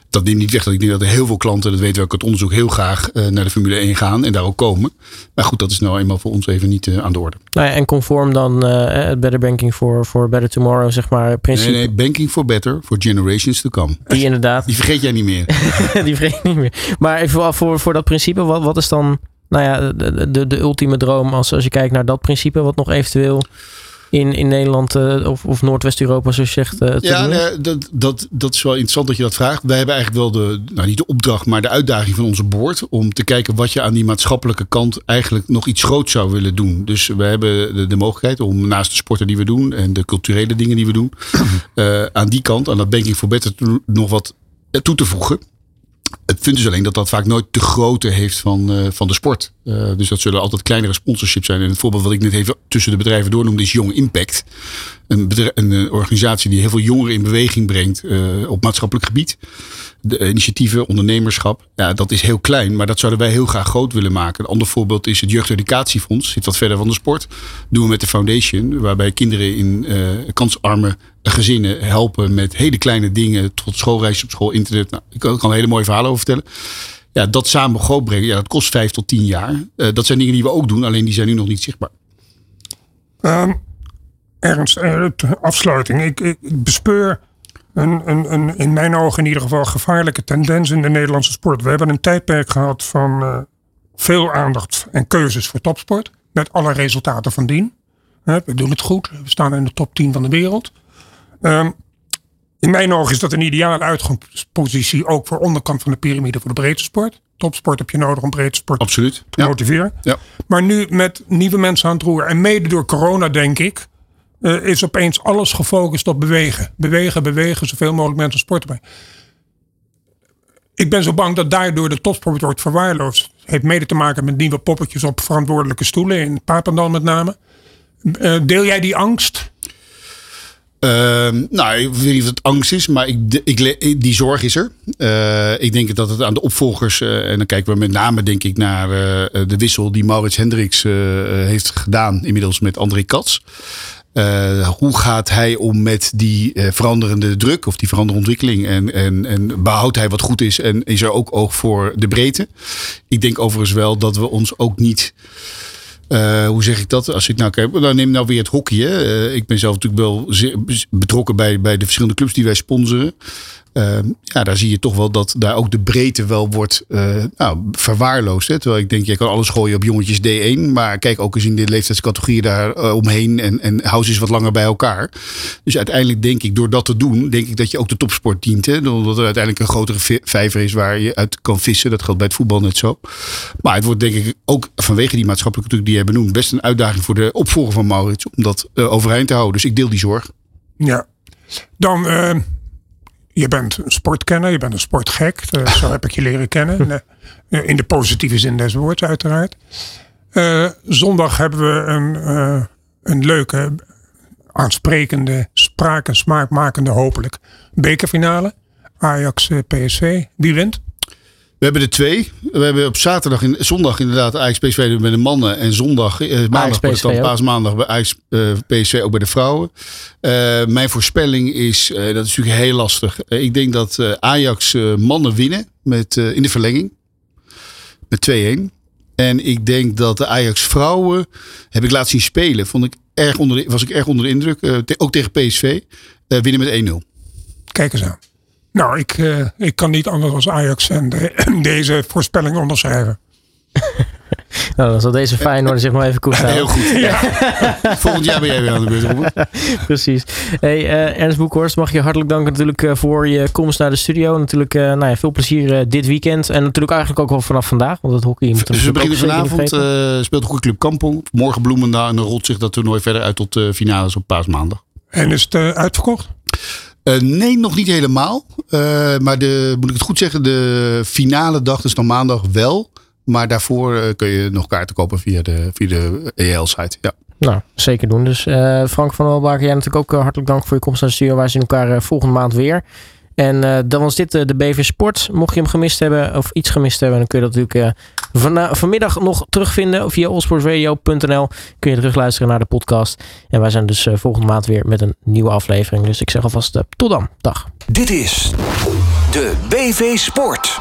Dat neemt niet weg dat ik denk dat er heel veel klanten, dat weten we ook het onderzoek, heel graag naar de Formule 1 gaan en daar ook komen. Maar goed, dat is nou eenmaal voor ons even niet aan de orde. Nou ja, en conform dan het Better Banking for, for Better Tomorrow, zeg maar. Principe. Nee, nee, Banking for Better for Generations to come. Die inderdaad. Die vergeet jij niet meer. die vergeet ik niet meer. Maar even voor, voor dat principe, wat, wat is dan nou ja, de, de, de ultieme droom als, als je kijkt naar dat principe, wat nog eventueel in, in Nederland uh, of, of Noordwest-Europa, zoals je zegt. Uh, ja, nee, dat, dat, dat is wel interessant dat je dat vraagt. Wij hebben eigenlijk wel de, nou niet de opdracht, maar de uitdaging van onze boord. Om te kijken wat je aan die maatschappelijke kant eigenlijk nog iets groots zou willen doen. Dus we hebben de, de mogelijkheid om naast de sporten die we doen en de culturele dingen die we doen, uh, aan die kant, aan dat Banking for Better, nog wat toe te voegen. Het punt is alleen dat dat vaak nooit de grootte heeft van, uh, van de sport. Uh, dus dat zullen altijd kleinere sponsorships zijn. En het voorbeeld wat ik net even tussen de bedrijven doornoemde is Young Impact. Een, een, een organisatie die heel veel jongeren in beweging brengt uh, op maatschappelijk gebied. De initiatieven, ondernemerschap, ja, dat is heel klein. Maar dat zouden wij heel graag groot willen maken. Een ander voorbeeld is het Jeugdeducatiefonds. Zit wat verder van de sport. doen we met de foundation. Waarbij kinderen in kansarme gezinnen helpen met hele kleine dingen. Tot schoolreis op school, internet. Nou, ik kan er hele mooie verhalen over vertellen. Ja, dat samen groot brengen, ja, dat kost vijf tot tien jaar. Dat zijn dingen die we ook doen, alleen die zijn nu nog niet zichtbaar. Um, Ernst, uh, afsluiting. Ik, ik, bespeur een, een, een, in mijn ogen in ieder geval gevaarlijke tendens in de Nederlandse sport. We hebben een tijdperk gehad van uh, veel aandacht en keuzes voor topsport. Met alle resultaten van dien. we doen het goed. We staan in de top 10 van de wereld. Um, in mijn ogen is dat een ideale uitgangspositie ook voor onderkant van de piramide voor de breedte sport. Topsport heb je nodig om breedte sport Absoluut. te motiveren. Ja. Maar nu met nieuwe mensen aan het roeren en mede door corona denk ik, uh, is opeens alles gefocust op bewegen. Bewegen, bewegen, zoveel mogelijk mensen sporten bij. Ik ben zo bang dat daardoor de topsport wordt verwaarloosd. Heeft mede te maken met nieuwe poppetjes op verantwoordelijke stoelen, in Papendal met name. Uh, deel jij die angst? Uh, nou, ik weet niet of het angst is, maar ik, ik, die zorg is er. Uh, ik denk dat het aan de opvolgers, uh, en dan kijken we met name denk ik naar de wissel die Maurits Hendricks heeft gedaan, inmiddels met André Katz. Hoe gaat hij om met die veranderende druk of die veranderende ontwikkeling? En, en, en behoudt hij wat goed is en is er ook oog voor de breedte? Ik denk overigens wel dat we ons ook niet uh, hoe zeg ik dat? Als ik nou kijk, dan neem nou weer het hockey. Ik ben zelf natuurlijk wel betrokken bij, bij de verschillende clubs die wij sponsoren. Uh, ja, daar zie je toch wel dat daar ook de breedte wel wordt uh, nou, verwaarloosd. Hè? Terwijl ik denk, je kan alles gooien op jongetjes D1. Maar kijk ook eens in de leeftijdscategorieën daar uh, omheen. En, en hou ze eens wat langer bij elkaar. Dus uiteindelijk denk ik, door dat te doen, denk ik dat je ook de topsport dient. Hè? Omdat er uiteindelijk een grotere vijver is waar je uit kan vissen. Dat geldt bij het voetbal net zo. Maar het wordt denk ik ook vanwege die maatschappelijke druk die je benoemd, best een uitdaging voor de opvolger van Maurits. Om dat overeind te houden. Dus ik deel die zorg. Ja, dan je bent een sportkenner, je bent een sportgek. Uh, zo heb ik je leren kennen. Uh, in de positieve zin des woords, uiteraard. Uh, zondag hebben we een, een leuke, aansprekende, spraak- en smaakmakende, hopelijk, bekerfinale. Ajax-PSV. Wie wint? We hebben er twee. We hebben op zaterdag, in, zondag inderdaad Ajax PSV met de mannen. En zondag, eh, maandag dan paasmaandag bij Ajax uh, PSV ook bij de vrouwen. Uh, mijn voorspelling is, uh, dat is natuurlijk heel lastig. ik denk dat Ajax mannen winnen met, in de verlenging. Met 2-1. En ik denk dat de Ajax vrouwen, heb ik laten zien spelen. Vond ik erg onder de, was ik erg onder de indruk. Te, ook tegen PSV. winnen met 1-0. Kijk eens aan. Nou, ik, uh, ik kan niet anders als Ajax en de, deze voorspelling onderschrijven. nou, dan zal deze Feyenoord zich nog even koesteren. Heel goed. Ja. Volgend jaar ben jij weer aan de beurt, Robert. Precies. Hey, uh, Ernst Boekhorst, mag je hartelijk danken natuurlijk uh, voor je komst naar de studio. Natuurlijk uh, nou ja, veel plezier dit weekend. En natuurlijk eigenlijk ook wel vanaf vandaag, want het hockey moet Dus we beginnen vanavond, speelt de Club Kampong. Morgen Bloemendaal en dan rolt zich dat toernooi verder uit tot finales op paasmaandag. En is het uitverkocht? Uh, nee, nog niet helemaal. Uh, maar de, moet ik het goed zeggen, de finale dag, dus dan maandag wel. Maar daarvoor uh, kun je nog kaarten kopen via de, via de EL-site. Ja. Nou, zeker doen. Dus Frank van Welbaken, jij natuurlijk ook hartelijk dank voor je komst naar de studio. Wij zien elkaar volgende maand weer. En dan was dit de BV Sport. Mocht je hem gemist hebben of iets gemist hebben, dan kun je dat natuurlijk van, vanmiddag nog terugvinden via allsportsradio.nl. Kun je terugluisteren naar de podcast. En wij zijn dus volgende maand weer met een nieuwe aflevering. Dus ik zeg alvast tot dan. Dag. Dit is de BV Sport.